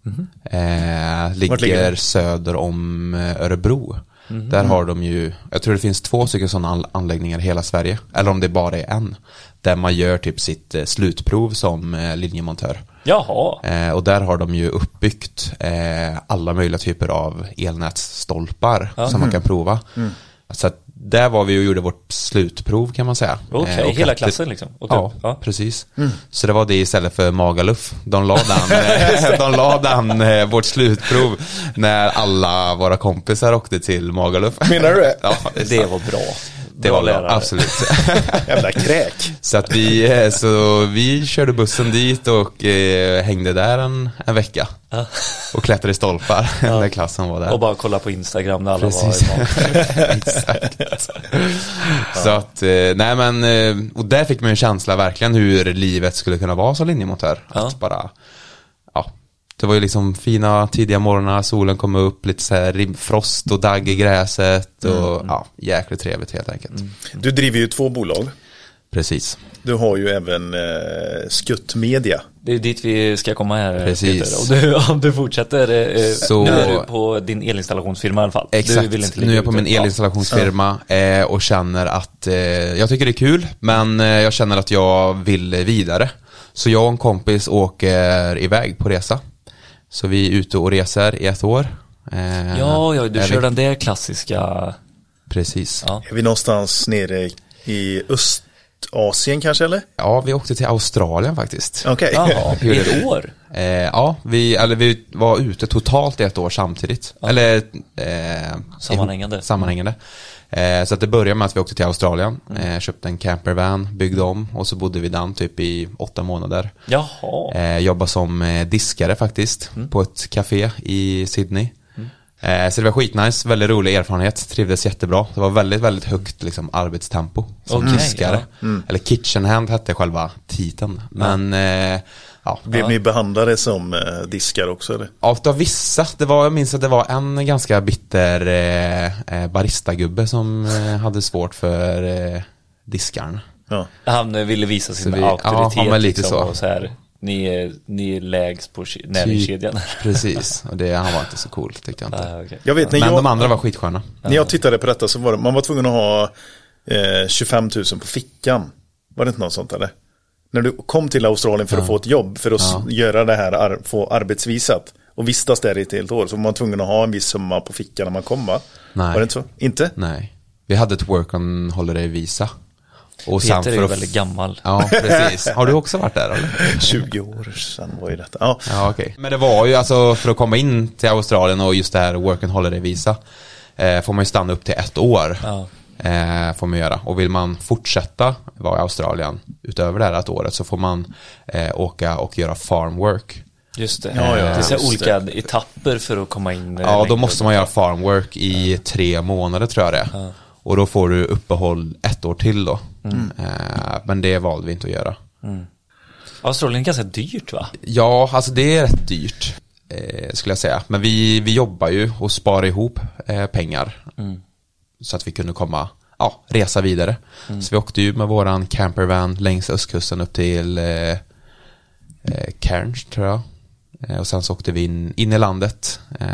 Speaker 2: Mhm.
Speaker 5: Eh, ligger,
Speaker 1: ligger
Speaker 5: söder om eh, Örebro.
Speaker 2: Mhm.
Speaker 5: Där har de ju, jag tror det finns två stycken sådana an- anläggningar i hela Sverige. Eller om det bara är en. Där man gör typ sitt eh, slutprov som eh, linjemontör.
Speaker 2: Jaha,
Speaker 5: Eh, och där har de ju uppbyggt eh, alla möjliga typer av elnätsstolpar som man kan prova.
Speaker 2: Mm.
Speaker 5: Så att där var vi och gjorde vårt slutprov kan man säga.
Speaker 2: okej,
Speaker 5: Eh, och
Speaker 2: hela klassen liksom? Åkte
Speaker 5: Ja,
Speaker 2: ja.
Speaker 5: precis. Så det var det istället för Magaluf. De la den, eh, de la den eh, vårt slutprov när alla våra kompisar åkte till Magaluf.
Speaker 1: Menar du det?
Speaker 5: Ja, det,
Speaker 2: Det var bra.
Speaker 5: Det var
Speaker 2: lärare.
Speaker 5: absolut.
Speaker 1: Jävla kräk.
Speaker 5: Så att vi, eh, så vi körde bussen dit och eh, hängde där en, en vecka. Och klättrade i stolpar när klassen var där.
Speaker 2: Och bara kolla på Instagram när alla
Speaker 5: Precis.
Speaker 2: var
Speaker 5: Exakt. Så att, eh, nej men, eh, och där fick man ju en känsla verkligen hur livet skulle kunna vara som linjemontör.
Speaker 2: Ja.
Speaker 5: Att bara, ja, det var ju liksom fina tidiga morgnar, solen kom upp, lite så här frost och dagg i gräset och ja, jäkligt trevligt helt enkelt.
Speaker 1: Du driver ju två bolag.
Speaker 5: Precis.
Speaker 1: Du har ju även eh, Skutt Media.
Speaker 2: Det är dit vi ska komma här
Speaker 5: Precis.
Speaker 2: Peter. Och du, om du fortsätter, eh,
Speaker 5: Så-
Speaker 2: nu är du på din elinstallationsfirma i alla fall.
Speaker 5: Exakt,
Speaker 2: Du vill inte
Speaker 5: nu är jag på min elinstallationsfirma eh, och känner att eh, jag tycker det är kul men eh, jag känner att jag vill vidare. Så jag och en kompis åker iväg på resa. Så vi är ute och reser i ett år. Eh,
Speaker 2: Ja, ja, du kör
Speaker 5: vi-
Speaker 2: den där klassiska,
Speaker 5: Precis. Ja.
Speaker 2: ja.
Speaker 1: Är vi någonstans nere i Östasien kanske eller?
Speaker 5: vi åkte till Australien faktiskt.
Speaker 1: Okej.
Speaker 2: Jaha, i ett år?
Speaker 5: Eh, ja, vi, eller vi var ute totalt i ett år samtidigt. Eller eh,
Speaker 2: Sammanhängande.
Speaker 5: ihop- sammanhängande. Eh, så att det började med att vi åkte till Australien, eh, köpte en campervan, byggde om och så bodde vi den typ i åtta månader.
Speaker 2: Jaha.
Speaker 5: Eh, jobbade som eh, diskare faktiskt på ett café i Sydney. Eh, så det var skitnice, väldigt rolig erfarenhet, trivdes jättebra. Det var väldigt, väldigt högt liksom, arbetstempo som
Speaker 2: Okej,
Speaker 5: diskare. Eller kitchen hand hette själva titeln. Men eh, ja,
Speaker 1: Blev ni behandlade som eh, diskar också eller?
Speaker 5: av vissa, det var, jag minns att det var en ganska bitter eh, eh, baristagubbe som eh, hade svårt för eh, diskarn.
Speaker 1: Ja.
Speaker 2: Han ville visa sin
Speaker 5: vi- ja,
Speaker 2: auktoritet
Speaker 5: ja, men lite
Speaker 2: liksom,
Speaker 5: så.
Speaker 2: och så här, ni är, ni är lägst på ke- näringskedjan.
Speaker 5: Typ, precis, och det, han var inte så cool tyckte jag inte.
Speaker 2: Ah, okej.
Speaker 1: Jag vet
Speaker 5: Men
Speaker 1: jag,
Speaker 5: de andra var skitsköna.
Speaker 1: när jag tittade på detta så var det, man var tvungen att ha eh, 25 000 på fickan. Var det inte något sånt eller? När du kom till Australien för att få ett jobb, för att s- göra det här, få arbetsvisat och vistas där i ett helt år, så var man tvungen att ha en viss summa på fickan när man kom va?
Speaker 5: Nej.
Speaker 1: Var det inte så? Inte?
Speaker 5: Nej. Vi hade ett work on holiday visa. Och sen
Speaker 2: Peter är
Speaker 5: för
Speaker 2: ju
Speaker 5: att-
Speaker 2: väldigt gammal.
Speaker 5: Ja, precis. Har du också varit där eller?
Speaker 1: 20 år sedan var ju detta. Ja.
Speaker 5: Ja, okej. Men det var ju alltså för att komma in till Australien och just det här work and holiday visa eh, får man ju stanna upp till ett år.
Speaker 2: Ja.
Speaker 5: Eh, får man göra. Och vill man fortsätta vara i Australien utöver det här ett året så får man eh, åka och göra farm work.
Speaker 2: Just det.
Speaker 1: Ja, ja,
Speaker 2: det är så olika etapper för att komma in.
Speaker 5: Ja, då måste man göra farm work i tre månader tror jag det är. Och då får du uppehåll ett år till då. Eh, men det valde vi inte att göra.
Speaker 2: Australien är ganska dyrt va?
Speaker 5: Ja, alltså det är rätt dyrt. Eh, skulle jag säga. Men vi, vi jobbar ju och sparar ihop eh, pengar. Så att vi kunde komma, ja, resa vidare. Så vi åkte ju med våran campervan längs östkusten upp till eh, eh, Cairns tror jag. Eh, och sen så åkte vi in, in i landet eh,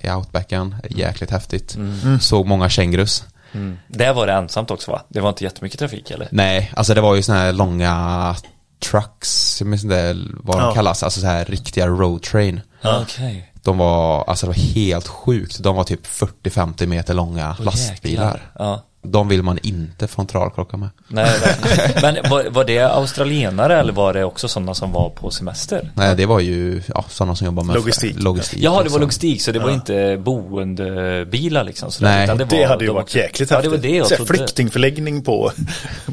Speaker 5: i outbacken. Jäkligt häftigt. Såg många kängurus.
Speaker 2: Där var det ensamt också va? Det var inte jättemycket trafik eller?
Speaker 5: Nej, alltså det var ju såna här långa trucks, jag minns inte vad de
Speaker 1: Ja.
Speaker 5: kallas, alltså så här riktiga road train.
Speaker 2: Okej.
Speaker 5: De var, alltså det var helt sjukt. De var typ 40-50 meter långa
Speaker 2: Åh,
Speaker 5: lastbilar.
Speaker 2: Ja.
Speaker 5: de vill man inte frontalkrocka med.
Speaker 2: Nej, verkligen. Men var, var det australienare eller var det också sådana som var på semester?
Speaker 5: Nej, det var ju ja, sådana som jobbar med
Speaker 1: Logistik.
Speaker 5: logistik
Speaker 2: Jaha, det var
Speaker 5: liksom.
Speaker 2: logistik så det var inte boendebilar liksom? sådär,
Speaker 5: Nej.
Speaker 2: utan
Speaker 1: Det,
Speaker 2: var,
Speaker 1: hade ju
Speaker 2: de-
Speaker 1: varit jäkligt
Speaker 2: Ja, det var det jag
Speaker 1: Så här
Speaker 2: trodde.
Speaker 1: Flyktingförläggning på,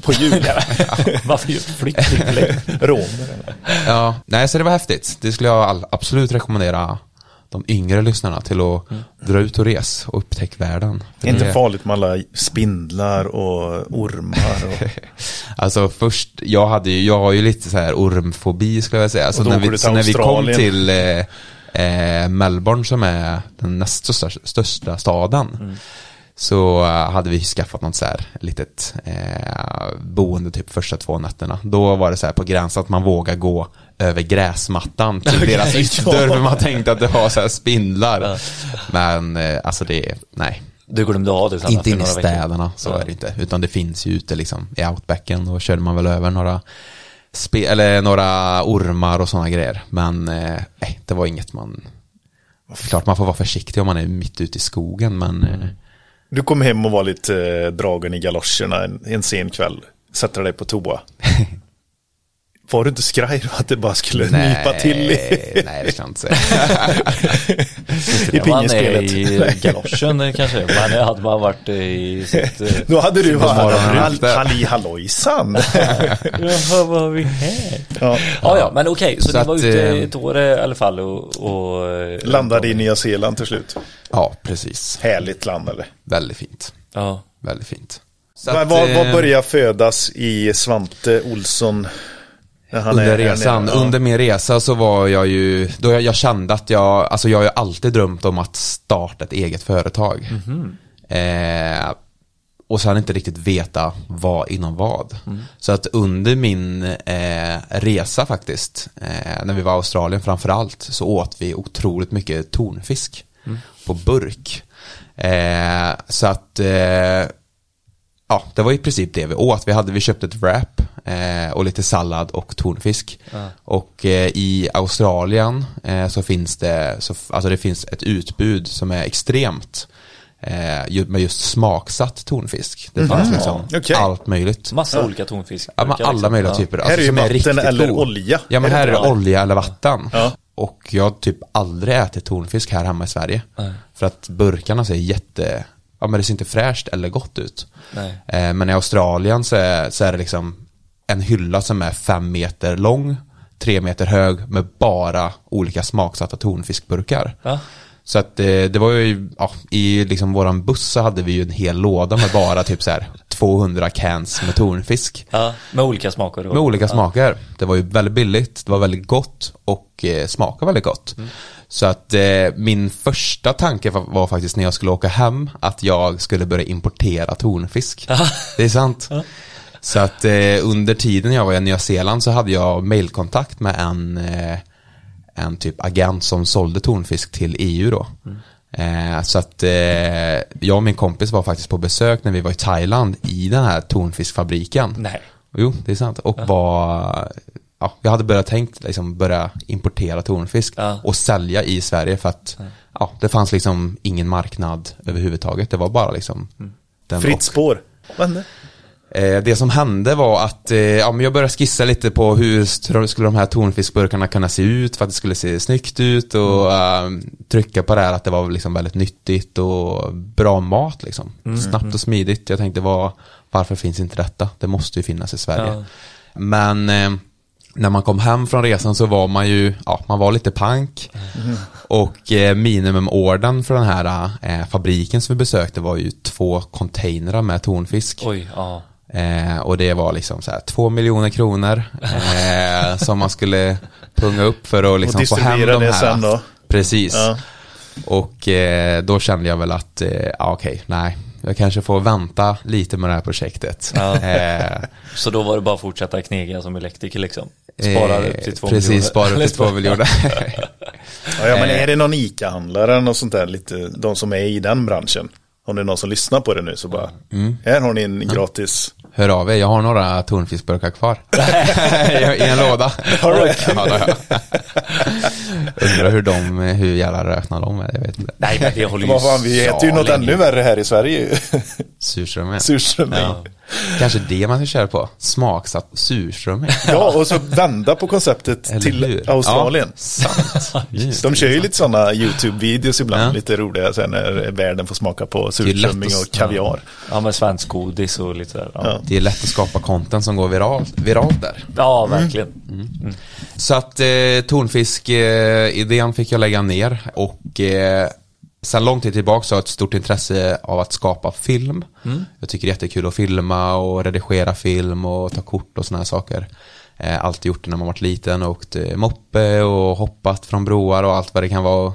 Speaker 1: på jul.
Speaker 2: Varför just flyktingförläggning?
Speaker 1: Romer.
Speaker 5: Ja, nej så det var häftigt. Det skulle jag all, absolut rekommendera de yngre lyssnarna till att dra ut och res och upptäcka världen. För
Speaker 1: Inte farligt med alla spindlar och ormar. Och...
Speaker 5: Alltså först, jag hade ju, jag har ju lite så här ormfobi skulle jag säga. Så när vi, så när vi kom till eh, eh, Melbourne som är den näst största, största staden.
Speaker 1: Mm.
Speaker 5: Så eh, hade vi skaffat något så här litet eh, boende typ första två nätterna. Då var det så här på gränsen att man vågar gå över gräsmattan till deras ytterdörr för man tänkte att det var så här spindlar. Men eh, alltså det, nej.
Speaker 2: Du glömde av det
Speaker 5: Inte inne i städerna, så
Speaker 2: Ja.
Speaker 5: är det inte. Utan det finns ju ute liksom i outbacken och körde man väl över några spe- eller några ormar och sådana grejer. Men eh, nej, det var inget man... Klart man får vara försiktig om man är mitt ute i skogen men eh,
Speaker 1: Du kom hem och var lite dragen i galoscherna en, en sen kväll. Sätter dig på toa. Var du inte skraj då att det bara skulle nypa till i,
Speaker 5: nej det ska jag inte säga.
Speaker 1: i pingispelet?
Speaker 2: i galoschen eh, kanske. Men hade man varit eh, i sitt... eh,
Speaker 1: Då hade du
Speaker 5: efter.
Speaker 1: halli hallojsan.
Speaker 2: Jaha, vad har vi här?
Speaker 1: ja.
Speaker 2: Ja, ja, men okej, så,
Speaker 5: Så
Speaker 2: du var
Speaker 5: att,
Speaker 2: ute
Speaker 5: eh,
Speaker 2: ett år i alla fall och... och
Speaker 1: Landade i Nya Zeeland till slut.
Speaker 5: Ja, precis.
Speaker 1: Härligt land eller?
Speaker 5: Väldigt fint.
Speaker 2: Ja.
Speaker 5: Väldigt fint.
Speaker 1: Vad
Speaker 5: att,
Speaker 1: vad- vad börjar födas i Svante Olsson?
Speaker 5: Under resan?
Speaker 1: Ja.
Speaker 5: under min resa så var jag ju, då jag, jag kände att jag, alltså jag har ju alltid drömt om att starta ett eget företag. Eh, och sen inte riktigt veta vad inom vad. Så att under min eh, resa faktiskt, eh, när vi var i Australien framförallt, så åt vi otroligt mycket tonfisk på burk. Eh, så att eh, Ja, det var i princip det vi åt. Vi hade, vi köpte ett wrap eh, och lite sallad och tonfisk. Och eh, i Australien eh, så finns det, så, alltså det finns ett utbud som är extremt eh, med just smaksatt tonfisk. Det fanns liksom
Speaker 1: okej.
Speaker 5: allt möjligt.
Speaker 2: Massa olika tonfisk.
Speaker 5: Ja, men alla möjliga typer. Alltså,
Speaker 1: Här är ju vatten
Speaker 5: riktigt
Speaker 1: eller
Speaker 5: god.
Speaker 1: olja.
Speaker 5: Ja men
Speaker 1: Är det
Speaker 5: här är det? olja eller vatten.
Speaker 1: Ja.
Speaker 5: Och jag har typ aldrig ätit tonfisk här hemma i Sverige. För att burkarna ser jätte, ja men det ser inte fräscht eller gott ut. Eh, men i Australien så är, så är det liksom en hylla som är fem meter lång, tre meter hög med bara olika smaksatta tonfiskburkar.
Speaker 2: Ja.
Speaker 5: Så att eh, det var ju, ja, i liksom våran buss så hade vi ju en hel låda med bara typ så här 200 cans med tonfisk.
Speaker 2: Ja, med olika smaker.
Speaker 5: Med olika
Speaker 2: ja.
Speaker 5: smaker. Det var ju väldigt billigt, det var väldigt gott och eh, smakade väldigt gott. Så att eh, min första tanke var, faktiskt när jag skulle åka hem att jag skulle börja importera tonfisk. det är sant. Så att eh, under tiden jag var i Nya Zeeland så hade jag mailkontakt med en, eh, en typ agent som sålde tonfisk till EU då. Eh, så att eh, jag och min kompis var faktiskt på besök när vi var i Thailand i den här tonfiskfabriken.
Speaker 2: Nej.
Speaker 5: Jo, det är sant. Och var, ja, jag hade börjat tänkt liksom börja importera tonfisk
Speaker 2: Ja.
Speaker 5: och sälja i Sverige för att ja, det fanns liksom ingen marknad överhuvudtaget. Det var bara liksom den
Speaker 1: Fritt
Speaker 5: och-
Speaker 1: spår. Vad hände?
Speaker 5: Eh, det som hände var att eh, ja, men jag började skissa lite på hur skulle de här tonfiskburkarna kunna se ut för att det skulle se snyggt ut och eh, trycka på det här att det var liksom väldigt nyttigt och bra mat liksom. Snabbt och smidigt. Jag tänkte vad, varför finns inte detta? Det måste ju finnas i Sverige.
Speaker 2: Ja.
Speaker 5: Men eh, när man kom hem från resan så var man ju, ja, man var lite pank. Och eh, minimumorden för den här eh, fabriken som vi besökte var ju två containrar med tonfisk.
Speaker 2: Oj, ja.
Speaker 5: Eh, och det var liksom så här två miljoner kronor eh, som man skulle punga upp för att liksom få hem de
Speaker 1: det
Speaker 5: här.
Speaker 1: sen då?
Speaker 5: Precis.
Speaker 1: Ja.
Speaker 5: Och eh, då kände jag väl att, eh, ja okej, nej, jag kanske får vänta lite med det här projektet.
Speaker 2: Ja.
Speaker 5: Eh,
Speaker 2: Så då var det bara att fortsätta knega som elektriker liksom? Spara
Speaker 5: eh,
Speaker 2: upp till två
Speaker 5: Precis,
Speaker 2: miljoner.
Speaker 5: spara upp till två miljoner.
Speaker 1: Ja, ja, men
Speaker 5: Eh.
Speaker 1: är det någon ICA-handlare eller något sånt där, lite, de som är i den branschen? Om det är någon som lyssnar på det nu så bara,
Speaker 5: Mm.
Speaker 1: här har ni en gratis.
Speaker 5: Hör av er, jag har några tonfiskburkar kvar. I en låda.
Speaker 1: Har du?
Speaker 5: ja, det har jag. Undrar hur de, hur jävla rökna de är, jag vet inte.
Speaker 2: Nej men det håller ju
Speaker 1: Vad fan, vi heter ju något ännu värre här i Sverige.
Speaker 5: Surströmming.
Speaker 1: surströmming.
Speaker 5: Ja. Kanske det man ska köra på. Smaksatt surströmming.
Speaker 1: Ja, och så vända på konceptet till
Speaker 5: hur?
Speaker 1: Australien.
Speaker 5: Ja,
Speaker 1: De kör ju lite sådana YouTube-videos ibland,
Speaker 5: Ja.
Speaker 1: lite roliga sen när världen får smaka på surströmming och kaviar.
Speaker 2: Ja, med svensk godis och lite där. Ja,
Speaker 1: Ja.
Speaker 5: Det är lätt att skapa content som går viralt, viralt där.
Speaker 2: ja verkligen.
Speaker 5: Så att eh, tonfisk-idén fick jag lägga ner och eh, sen lång tid tillbaka så har jag ett stort intresse av att skapa film. Jag tycker det är jättekul att filma och redigera film och ta kort och sådana här saker. Eh, alltid gjort det när man varit liten och åkt eh, moppe och hoppat från broar och allt vad det kan vara.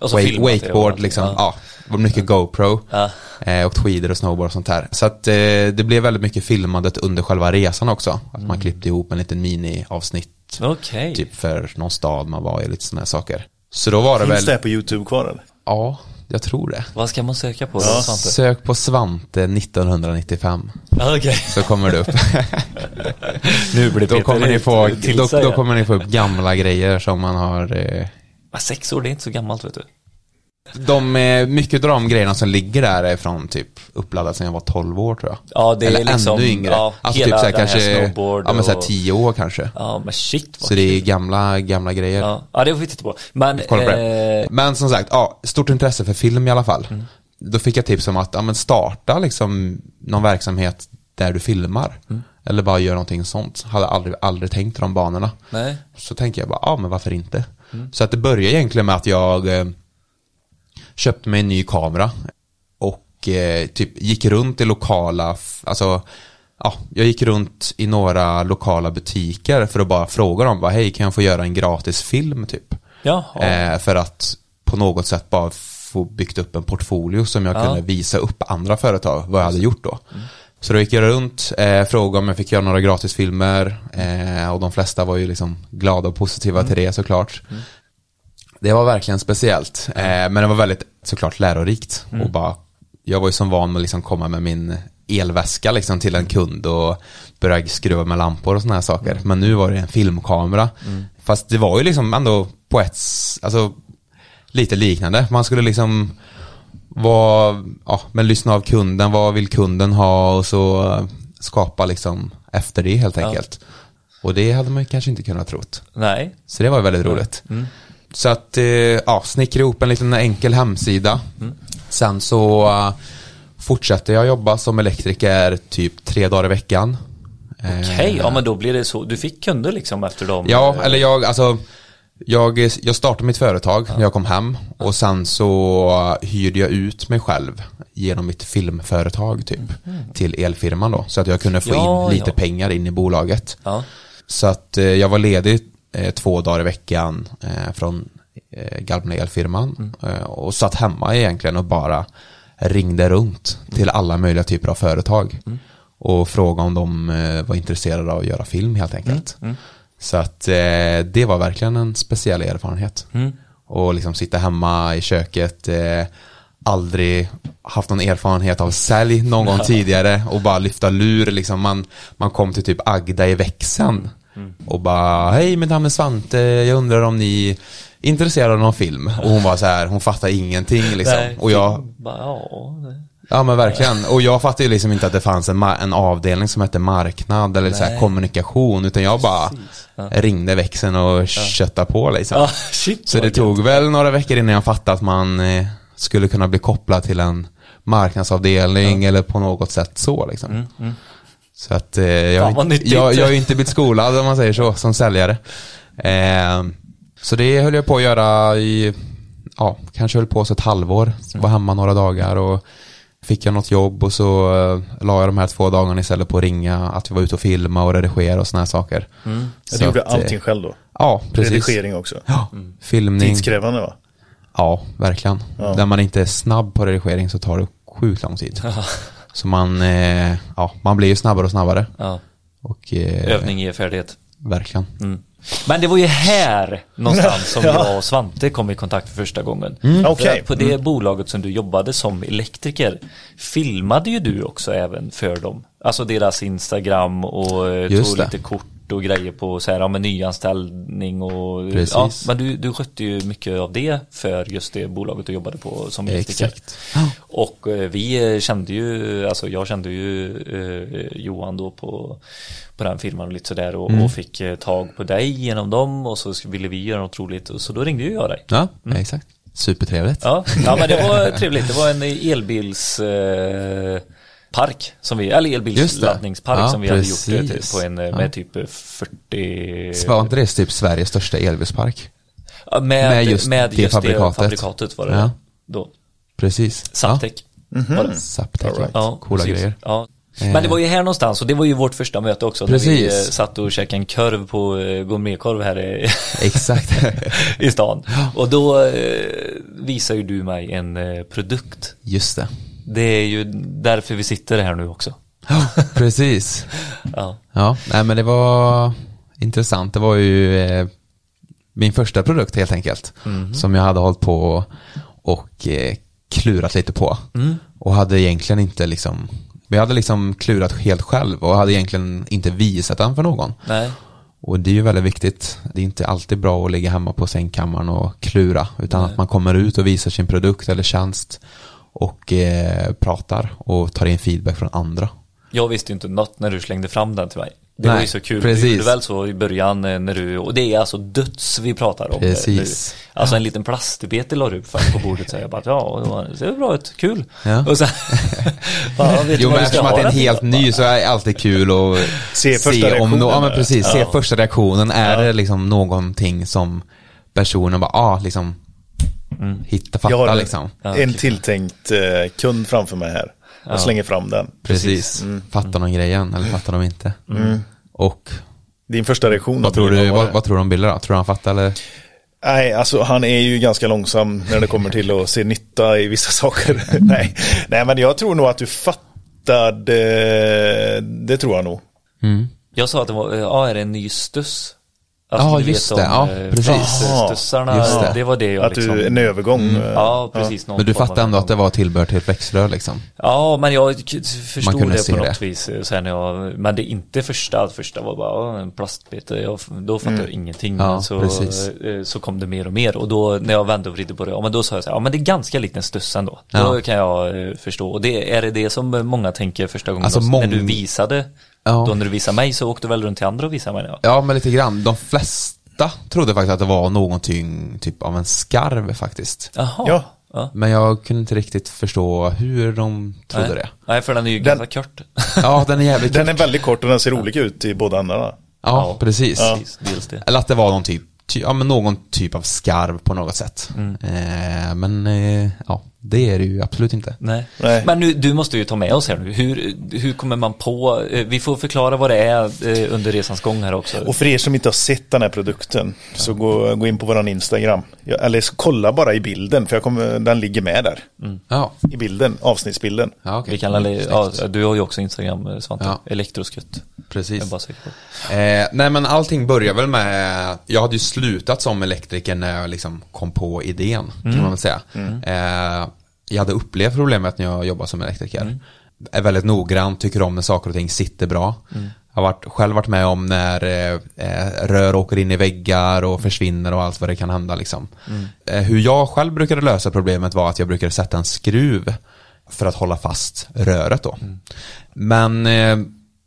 Speaker 2: Och så
Speaker 5: Wake,
Speaker 2: det och
Speaker 5: wakeboard
Speaker 2: allt.
Speaker 5: liksom,
Speaker 2: Ja.
Speaker 5: ja. det mycket GoPro.
Speaker 2: Ja.
Speaker 5: Eh, åkt skidor och snowboard och sånt här. Så att eh, det blev väldigt mycket filmandet under själva resan också. Att man klippte ihop en liten mini-avsnitt
Speaker 2: Okej.
Speaker 5: Typ för någon stad man var i, lite sådana här saker. Så då var det
Speaker 1: Finns
Speaker 5: väl,
Speaker 1: det här på YouTube kvar eller?
Speaker 5: Ja, jag tror det.
Speaker 2: Vad ska man söka på?
Speaker 1: Ja.
Speaker 2: Svante?
Speaker 5: Sök på Svante 1995,
Speaker 2: Ja, Okej.
Speaker 5: så kommer det upp.
Speaker 2: Nu blir
Speaker 5: då, kommer ni få, då, då kommer ni få upp gamla grejer som man har eh,
Speaker 2: Sex år, det är inte så gammalt vet du.
Speaker 5: De, eh, mycket av de grejerna som ligger där är från typ uppladdat sedan jag var 12 år tror jag.
Speaker 2: Ja, det är
Speaker 5: Eller
Speaker 2: liksom-
Speaker 5: ännu yngre.
Speaker 2: ja,
Speaker 5: alltså
Speaker 2: hela
Speaker 5: typ såhär kanske,
Speaker 2: snowboard
Speaker 5: ja men såhär
Speaker 2: och-
Speaker 5: 10 år kanske.
Speaker 2: Ja, men shit vad
Speaker 5: Så det är gamla, gamla grejer.
Speaker 2: Ja, ja det får vi titta på. Men,
Speaker 5: på
Speaker 2: eh,
Speaker 5: Men som sagt, ja, stort intresse för film i alla fall.
Speaker 2: Mm.
Speaker 5: Då fick jag tips om att, ja men starta liksom någon verksamhet där du filmar.
Speaker 2: Mm.
Speaker 5: Eller bara gör någonting sånt. Hade aldrig, aldrig tänkt de banorna.
Speaker 2: nej.
Speaker 5: Så tänkte jag bara, ja men varför inte?
Speaker 2: Mm.
Speaker 5: Så att det började egentligen med att jag eh, köpte mig en ny kamera. Och eh, typ gick runt i lokala, alltså Ja, jag gick runt i några lokala butiker för att bara fråga dem, bara, hej kan jag få göra en gratis film typ?
Speaker 2: Jaha.
Speaker 5: Eh, för att på något sätt bara få byggt upp en portfolio som jag
Speaker 2: Ja.
Speaker 5: kunde visa upp andra företag vad jag hade gjort då. Så då gick jag runt, eh, frågade om jag fick göra några gratisfilmer eh, och de flesta var ju liksom glada och positiva till det såklart. Det var verkligen speciellt, eh, men det var väldigt såklart lärorikt och bara jag var ju som van med att liksom komma med min elväska liksom till en kund och börja skruva med lampor och sådana här saker. Men nu var det en filmkamera. Fast det var ju liksom ändå på ett, alltså lite liknande. Man skulle liksom vara, ja, men lyssna av kunden, vad vill kunden ha och så skapa liksom efter det helt enkelt. Och det hade man ju kanske inte kunnat trott.
Speaker 2: Nej.
Speaker 5: Så det var väldigt roligt. Så att, eh, ja, snickra ihop en liten enkel hemsida. Sen så eh, fortsatte jag jobba som elektriker typ tre dagar i veckan.
Speaker 2: Okej,
Speaker 5: Eh,
Speaker 2: ja men då blir det så. Du fick kunder liksom efter dem?
Speaker 5: Ja, eller jag, alltså jag, jag startade mitt företag när jag kom hem och sen så hyrde jag ut mig själv genom mitt filmföretag typ till elfirman då så att jag kunde få
Speaker 2: Ja,
Speaker 5: in lite
Speaker 2: ja.
Speaker 5: pengar in i bolaget.
Speaker 2: Ja.
Speaker 5: Så att jag var ledig två dagar i veckan eh, från eh, Galbna elfirman eh, och satt hemma egentligen och bara ringde runt till alla möjliga typer av företag och frågade om de eh, var intresserade av att göra film helt enkelt. Så att eh, det var verkligen en speciell erfarenhet. Och liksom sitta hemma i köket, eh, aldrig haft någon erfarenhet av sälj någon gång tidigare och bara lyfta lur. Liksom. Man, man kom till typ Agda i växeln och bara hej mitt namn är Svante, jag undrar om ni är intresserade av någon film. Och hon var så här, hon fattar ingenting liksom. Och jag,
Speaker 2: ja,
Speaker 5: Ja men verkligen. Och jag fattade ju liksom inte att det fanns en, en avdelning som hette marknad eller så här kommunikation. Utan jag bara ringde växeln och köttade på liksom.
Speaker 2: Ja, shit.
Speaker 5: så det tog väl några veckor innan jag fattade att man eh, skulle kunna bli kopplad till en marknadsavdelning eller på något sätt så liksom. Så att eh, jag,
Speaker 2: Mm, Fan, vad
Speaker 5: jag, jag, ju inte blivit skolad om man säger så, som säljare. Eh, så det höll jag på att göra i, ja, kanske höll på så ett halvår. Var hemma några dagar och fick jag något jobb och så eh, la jag de här två dagarna istället på att ringa, att vi var ute och filma och redigera och sådana här saker.
Speaker 1: Du gjorde
Speaker 5: att, eh,
Speaker 1: allting själv då?
Speaker 5: Ja, precis.
Speaker 1: Redigering också?
Speaker 5: Ja, filmning.
Speaker 1: Tidskrävande va?
Speaker 5: Ja, verkligen.
Speaker 1: Ja.
Speaker 5: Där man inte är snabb på redigering så tar det sjukt lång tid. Så man, eh, ja, man blir ju snabbare och snabbare.
Speaker 2: Ja,
Speaker 5: Och, eh,
Speaker 2: övning ger färdighet.
Speaker 5: Verkligen.
Speaker 2: Men det var ju här någonstans som jag och Svante kom i kontakt för första gången.
Speaker 5: Mm.
Speaker 2: För
Speaker 1: Okej.
Speaker 2: att På det bolaget som du jobbade som elektriker filmade ju du också även för dem. Alltså deras Instagram och eh,
Speaker 5: Just
Speaker 2: tog
Speaker 5: det.
Speaker 2: lite kort och grejer på så här, ja, men nyanställning och
Speaker 5: Precis.
Speaker 2: ja, men du, du skötte ju mycket av det för just det bolaget du jobbade på som.
Speaker 5: Exakt.
Speaker 2: Och eh, vi kände ju, alltså jag kände ju eh, Johan då på, på den firman och lite sådär och,
Speaker 5: Mm.
Speaker 2: och fick eh, tag på dig genom dem och så ville vi göra något roligt och så då ringde ju jag dig.
Speaker 5: Ja, exakt. Supertrevligt.
Speaker 2: Ja, ja men det var trevligt. Det var en elbils eh, park som vi, eller
Speaker 5: det.
Speaker 2: elbilsladdningspark
Speaker 5: Ja,
Speaker 2: som vi hade gjort till-
Speaker 5: precis.
Speaker 2: på en med typ eh, 40
Speaker 5: Var inte det typ Sveriges största elbilspark?
Speaker 2: Ja, med,
Speaker 5: med just
Speaker 2: med
Speaker 5: det
Speaker 2: just det
Speaker 5: fabrikatet.
Speaker 2: fabrikatet var det
Speaker 5: Ja.
Speaker 2: då.
Speaker 5: Precis.
Speaker 2: Saptec. Var det?
Speaker 5: Ja. Saptec,
Speaker 1: right.
Speaker 2: Ja,
Speaker 5: Coola
Speaker 2: precis.
Speaker 5: grejer.
Speaker 2: Ja. Men det var ju här någonstans och det var ju vårt första möte också. När vi
Speaker 5: Precis.
Speaker 2: eh, satt och käkade en korv på eh, gourmetkorv här i,
Speaker 5: Exakt.
Speaker 2: i stan. Och då eh, visar ju du mig en produkt.
Speaker 5: Just det.
Speaker 2: Det är ju därför vi sitter här nu också.
Speaker 5: Ja, precis.
Speaker 2: Ja.
Speaker 5: Ja, nej men det var intressant. Det var ju eh, min första produkt helt enkelt. Som jag hade hållit på och eh, klurat lite på. Och hade egentligen inte liksom, vi hade liksom klurat helt själv och hade egentligen inte visat den för någon.
Speaker 2: Nej.
Speaker 5: Och det är ju väldigt viktigt. Det är inte alltid bra att ligga hemma på sängkammaren och klura. Utan att man kommer ut och visar sin produkt eller tjänst. Och eh, pratar och tar in feedback från andra.
Speaker 2: Jag visste ju inte något när du slängde fram den till mig. Det
Speaker 5: Nej,
Speaker 2: var ju så kul.
Speaker 5: precis.
Speaker 2: Du gjorde väl så i början eh, när du, och det är alltså döds vi pratar om.
Speaker 5: Precis.
Speaker 2: Nu. Alltså en liten plastbete la du fram på bordet så jag bara, ja, det var- det ser bra ut, kul.
Speaker 5: Ja.
Speaker 2: Och sen, ja, vet du
Speaker 5: Jo men
Speaker 2: du
Speaker 5: eftersom att det är en helt ny så är det alltid kul att
Speaker 1: Se första
Speaker 5: om
Speaker 1: reaktionen
Speaker 5: no- Ja men precis, se
Speaker 2: Ja.
Speaker 5: första reaktionen. Är det liksom någonting som personen bara, ah liksom hitta,
Speaker 1: Jag har
Speaker 5: fatta
Speaker 1: en,
Speaker 5: liksom.
Speaker 1: en tilltänkt eh, kund framför mig här. Jag slänger fram den.
Speaker 5: Precis, fattar de grejen eller fattar de inte? Och
Speaker 1: Din första reaktion.
Speaker 5: vad tror du, vad, vad tror du om Bille då? Tror du han fattar eller?
Speaker 1: Nej, alltså han är ju ganska långsam när det kommer till att se nytta i vissa saker. Nej. Nej, men jag tror nog att du fattade, det tror jag nog.
Speaker 2: Jag sa att det var, eh, ja är det en ny stuss? Alltså,
Speaker 5: Ja, just det.
Speaker 2: om,
Speaker 5: Ja,
Speaker 2: eh,
Speaker 5: precis.
Speaker 2: Stussarna,
Speaker 5: Just det.
Speaker 2: det var det jag
Speaker 1: Att
Speaker 2: liksom.
Speaker 1: du, en övergång. eh,
Speaker 2: Ja, precis. någon
Speaker 5: Men du fattar ändå att det var tillbehör till ett växtrör liksom?
Speaker 2: Ja, men jag förstod det på
Speaker 5: det.
Speaker 2: något vis. eh, Sen när jag, men det är inte första, första var bara "Åh, en plastbite. Jag, då fattade jag ingenting.
Speaker 5: Mm. Ja,
Speaker 2: så,
Speaker 5: precis.
Speaker 2: så kom det mer och mer. Och då när jag vände och vridde på det, ja men då sa jag så här, ja men det är ganska likt en stuss ändå. Då
Speaker 5: Ja.
Speaker 2: kan jag förstå. Och det, är det det som många tänker första gången?
Speaker 5: Alltså,
Speaker 2: då,
Speaker 5: mång-
Speaker 2: När du visade,
Speaker 5: Ja.
Speaker 2: då när du visade mig så åkte du väl runt till andra och visade mig? Ja.
Speaker 5: Ja, men lite grann. De flesta trodde faktiskt att det var någonting typ av en skarv faktiskt.
Speaker 2: Jaha.
Speaker 1: Ja.
Speaker 2: ja.
Speaker 5: Men jag kunde inte riktigt förstå hur de trodde
Speaker 2: Nej.
Speaker 5: det.
Speaker 2: Nej, för den är ju
Speaker 1: Den-
Speaker 2: ganska kort.
Speaker 5: Ja, den är jävligt
Speaker 1: Den är väldigt kort och den ser olika ut i båda ändarna.
Speaker 5: Ja, precis.
Speaker 2: Precis, dels det.
Speaker 5: Eller att det var någon typ, ty, ja, men någon typ av skarv på något sätt.
Speaker 2: Mm.
Speaker 5: Eh, men eh, ja, det är det ju absolut inte.
Speaker 2: Nej.
Speaker 1: Nej.
Speaker 2: Men nu, du måste ju ta med oss här nu. Hur, hur kommer man på, eh, vi får förklara vad det är eh, under resans gång här också.
Speaker 1: Och för er som inte har sett den här produkten så gå, gå in på våran Instagram. Eller så kolla bara i bilden för jag kommer, den ligger med där.
Speaker 5: Ja,
Speaker 1: I bilden, avsnittsbilden.
Speaker 5: ja okej.
Speaker 2: Vi kan, alla- ja, du har ju också Instagram eh, Svante,
Speaker 5: Ja.
Speaker 2: Elektroskutt.
Speaker 5: Precis. Eh, nej men allting börjar väl med, jag hade ju slutat som elektriker när jag liksom kom på idén, kan man väl säga. Eh, jag hade upplevt problemet när jag jobbade som elektriker. Är väldigt noggrann, tycker om när saker och ting sitter bra. Har varit, själv varit med om när eh, eh, rör åker in i väggar och försvinner och allt vad det kan hända liksom. Eh, hur jag själv brukade lösa problemet var att jag brukade sätta en skruv för att hålla fast röret då. Men eh,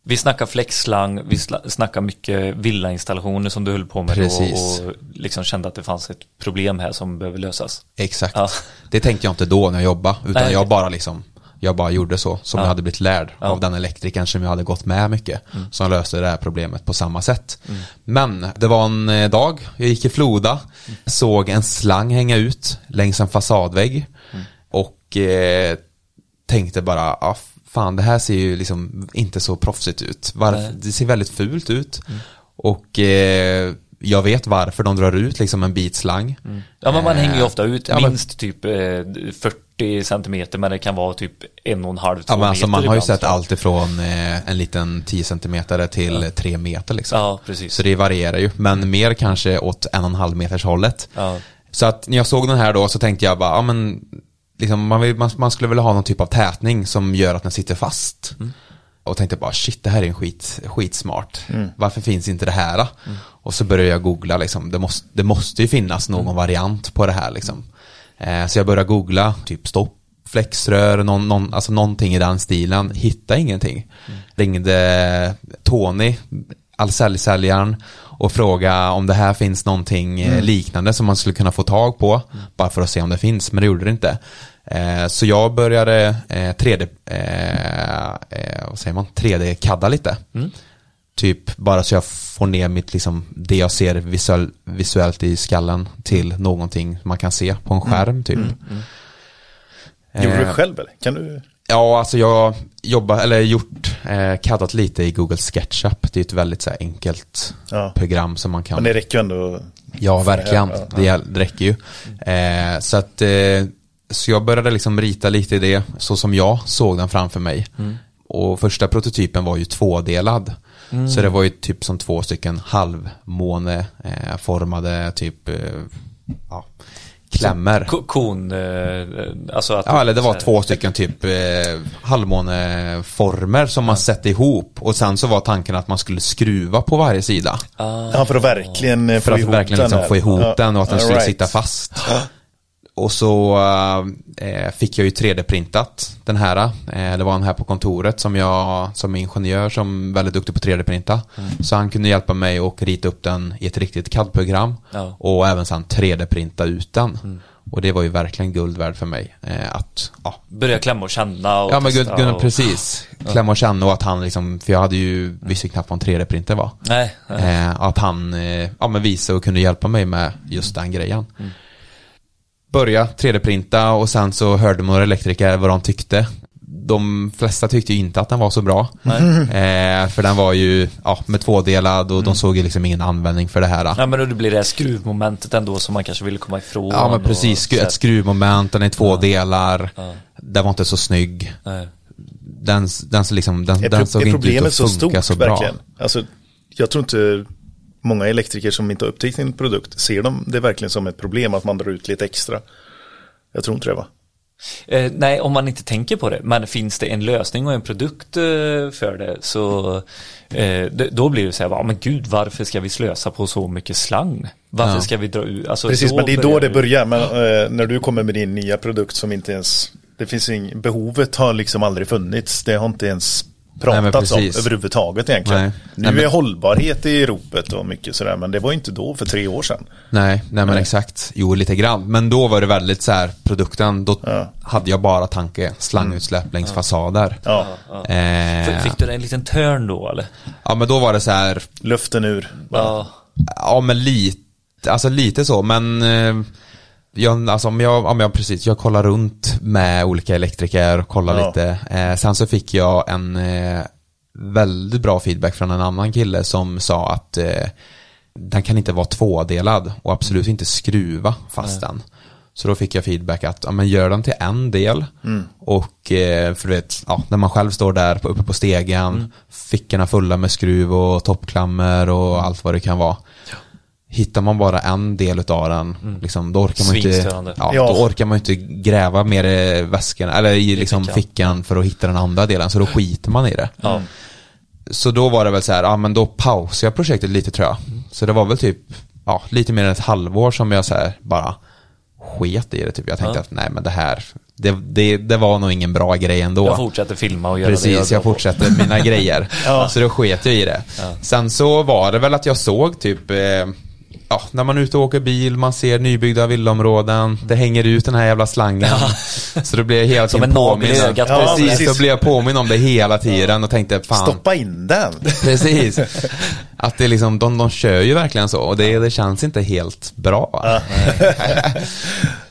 Speaker 2: Vi snackar flexslang, vi snackar mycket villainstallationer som du höll på med
Speaker 5: Precis.
Speaker 2: då och liksom kände att det fanns ett problem här som behöver lösas.
Speaker 5: Exakt.
Speaker 2: Ja.
Speaker 5: Det tänkte jag inte då när jag jobbade, utan
Speaker 2: Nej,
Speaker 5: jag bara liksom jag bara gjorde så, som
Speaker 2: Ja.
Speaker 5: jag hade blivit lärd
Speaker 2: Ja. Mm.
Speaker 5: av den elektrikern som jag hade gått med mycket. Som löste det här problemet på samma sätt. Men det var en eh, dag, jag gick i Floda, såg en slang hänga ut längs en fasadvägg.
Speaker 2: Mm.
Speaker 5: Och eh, tänkte bara, ah, fan det här ser ju liksom inte så proffsigt ut. Varför?
Speaker 2: Mm.
Speaker 5: Det ser väldigt fult ut. Och eh, jag vet varför de drar ut liksom en bit slang.
Speaker 2: Ja men man
Speaker 5: Eh,
Speaker 2: hänger ju ofta ut
Speaker 5: ja, men-
Speaker 2: minst typ eh, 40 centimeter men det kan vara typ en och en halv, två
Speaker 5: Ja men alltså
Speaker 2: meter
Speaker 5: man har ju sett allt ifrån eh, en liten 10 cm till 3 meter liksom.
Speaker 2: Ja precis.
Speaker 5: Så det varierar ju, men mer kanske åt en och en halv meters hållet.
Speaker 2: Ja.
Speaker 5: Så att när jag såg den här då så tänkte jag bara, ja men liksom, man, vill, man, man skulle vilja ha någon typ av tätning som gör att den sitter fast. Och tänkte bara shit det här är en skit, skitsmart. Varför finns inte det här? Och så började jag googla liksom. Det måste, det måste ju finnas någon variant på det här liksom. Eh, så jag började googla typ stopp, flexrör, någon, någon, alltså någonting i den stilen. Hittade ingenting. Ringde Tony, Ahlsell-säljaren och fråga om det här finns någonting eh, liknande som man skulle kunna få tag på. Bara för att se om det finns, men det gjorde det inte. Eh, så jag började eh, 3D, eh, eh, vad säger man, 3D-kadda lite. Typ bara så jag får ner mitt, liksom, det jag ser visuell, visuellt i skallen till någonting man kan se på en skärm typ.
Speaker 1: Gjorde du
Speaker 5: Eh,
Speaker 1: själv eller? Kan du?
Speaker 5: Ja, alltså jag jobbar, eller gjort, eh, kaddat lite i Google SketchUp. Det är ett väldigt så här, enkelt
Speaker 1: Ja.
Speaker 5: program som man kan
Speaker 1: Men det räcker ju ändå.
Speaker 5: Ja, verkligen.
Speaker 1: Ja,
Speaker 5: Det, hjäl- det räcker ju. Eh, så att, eh, så jag började liksom rita lite i det, så som jag såg den framför mig. Och första prototypen var ju tvådelad. Så det var ju typ som två stycken halvmåne eh, typ, eh, ja, klämmer.
Speaker 2: Ko- Kon, eh, alltså att...
Speaker 5: Ja, eller det var
Speaker 2: så
Speaker 5: två stycken typ eh, halvmåneformer som man sätter ihop. Och sen så var tanken att man skulle skruva på varje sida.
Speaker 1: Ja, för att verkligen eh,
Speaker 5: För
Speaker 1: få
Speaker 5: att
Speaker 1: ihop
Speaker 5: verkligen
Speaker 1: den
Speaker 5: liksom
Speaker 1: här.
Speaker 5: få ihop
Speaker 1: Ja,
Speaker 5: den och att den skulle
Speaker 1: right.
Speaker 5: sitta fast. Och så eh, fick jag ju 3D-printat den här. Eh, det var en här på kontoret som jag som ingenjör som är väldigt duktig på 3D-printa. Så han kunde hjälpa mig och rita upp den i ett riktigt CAD-program.
Speaker 2: Ja.
Speaker 5: Och även sen 3D-printa ut den. Och det var ju verkligen guld värd för mig. Eh, att, ja,
Speaker 2: Börja klämma och känna och
Speaker 5: Ja men Gun- Gunnar,
Speaker 2: och...
Speaker 5: precis. Klämma och känna och att han liksom, för jag hade ju, visste knappt vad en 3D-printer var.
Speaker 2: Nej.
Speaker 5: Eh, att han eh, ja, men visade och kunde hjälpa mig med just den grejen. Börja 3D-printa och sen så hörde några elektriker vad de tyckte. De flesta tyckte ju inte att den var så bra. Eh, för den var ju ja, med tvådelad och de såg ju liksom ingen användning för det här.
Speaker 2: Ja men då blir det här skruvmomentet ändå som man kanske ville komma ifrån.
Speaker 5: Ja men precis,
Speaker 2: och, så
Speaker 5: ett skruvmoment, den är två delar.
Speaker 2: Ja.
Speaker 5: Den var inte så snygg.
Speaker 2: Nej.
Speaker 5: Den, den, så liksom, den,
Speaker 1: Är,
Speaker 5: den såg
Speaker 1: är
Speaker 5: inte ut
Speaker 1: problemet
Speaker 5: att
Speaker 1: så
Speaker 5: funka
Speaker 1: stort
Speaker 5: så bra.
Speaker 1: verkligen? Alltså, jag tror inte många elektriker som inte har upptäckt sin produkt ser de det verkligen som ett problem att man drar ut lite extra. Jag tror inte det va?
Speaker 2: Eh, nej, om man inte tänker på det. Men finns det en lösning och en produkt eh, för det så eh, då blir det så här, men gud varför ska vi slösa på så mycket slang? Varför
Speaker 5: Ja.
Speaker 2: ska vi dra ut? Alltså,
Speaker 1: Precis, men det är då det börjar. Men eh, när du kommer med din nya produkt som inte ens, det finns ing, behovet har liksom aldrig funnits. Det har inte ens
Speaker 5: Nej,
Speaker 1: pratats om
Speaker 5: precis.
Speaker 1: överhuvudtaget egentligen.
Speaker 5: Nej.
Speaker 1: Nu
Speaker 5: Nej, men-
Speaker 1: är hållbarhet i ropet och mycket sådär, men det var ju inte då för tre år sedan.
Speaker 5: Nej, nej men exakt. Jo, lite grann. Men då var det väldigt så här, produkten, då
Speaker 1: Ja.
Speaker 5: hade jag bara tanke slangutsläpp längs fasader.
Speaker 1: Ja,
Speaker 5: Eh,
Speaker 2: Fick du en liten törn då eller?
Speaker 5: ja, men då var det så här,
Speaker 1: luften ur.
Speaker 2: Ja.
Speaker 5: ja men lite, alltså lite så, men eh, jag, alltså om jag, om jag precis, jag kollar runt med olika elektriker och kollar
Speaker 1: Ja.
Speaker 5: lite. Eh, sen så fick jag en eh, väldigt bra feedback från en annan kille som sa att eh, den kan inte vara tvådelad och absolut inte skruva fast den. Så då fick jag feedback att, ja men gör den till en del och eh, för du vet, ja, när man själv står där på- uppe på stegen, fickorna fulla med skruv och toppklammer och allt vad det kan vara. Hittar man bara en del utav den, liksom, då orkar man inte, ja,
Speaker 1: Ja.
Speaker 5: då orkar man inte gräva mer i väskan, eller i liksom
Speaker 2: fickan.
Speaker 5: fickan för att hitta den andra delen, så då skiter man i det.
Speaker 2: Ja.
Speaker 5: Så då var det väl så här, ja men då pausade jag projektet lite tror jag. Så det var väl typ, ja lite mer än ett halvår som jag så här bara sket i det typ. Jag tänkte
Speaker 2: Ja.
Speaker 5: att nej men det här, det, det, det var nog ingen bra grej ändå.
Speaker 2: Jag fortsätter filma och göra det
Speaker 5: Precis,
Speaker 2: jag
Speaker 5: jag fortsätter mina grejer. Så då sket jag i det. Sen så var det väl att jag såg typ, eh, ja, när man är ute och åker bil, man ser nybyggda villaområden, det hänger ut den här jävla slangen. Så då blir jag hela
Speaker 2: Som
Speaker 5: tiden
Speaker 2: ögat.
Speaker 1: Ja,
Speaker 5: precis,
Speaker 1: precis.
Speaker 5: då blir jag påminn om det hela tiden och tänkte fan.
Speaker 1: Stoppa in den.
Speaker 5: Precis. Att det liksom, de, de kör ju verkligen så och det, det känns inte helt bra.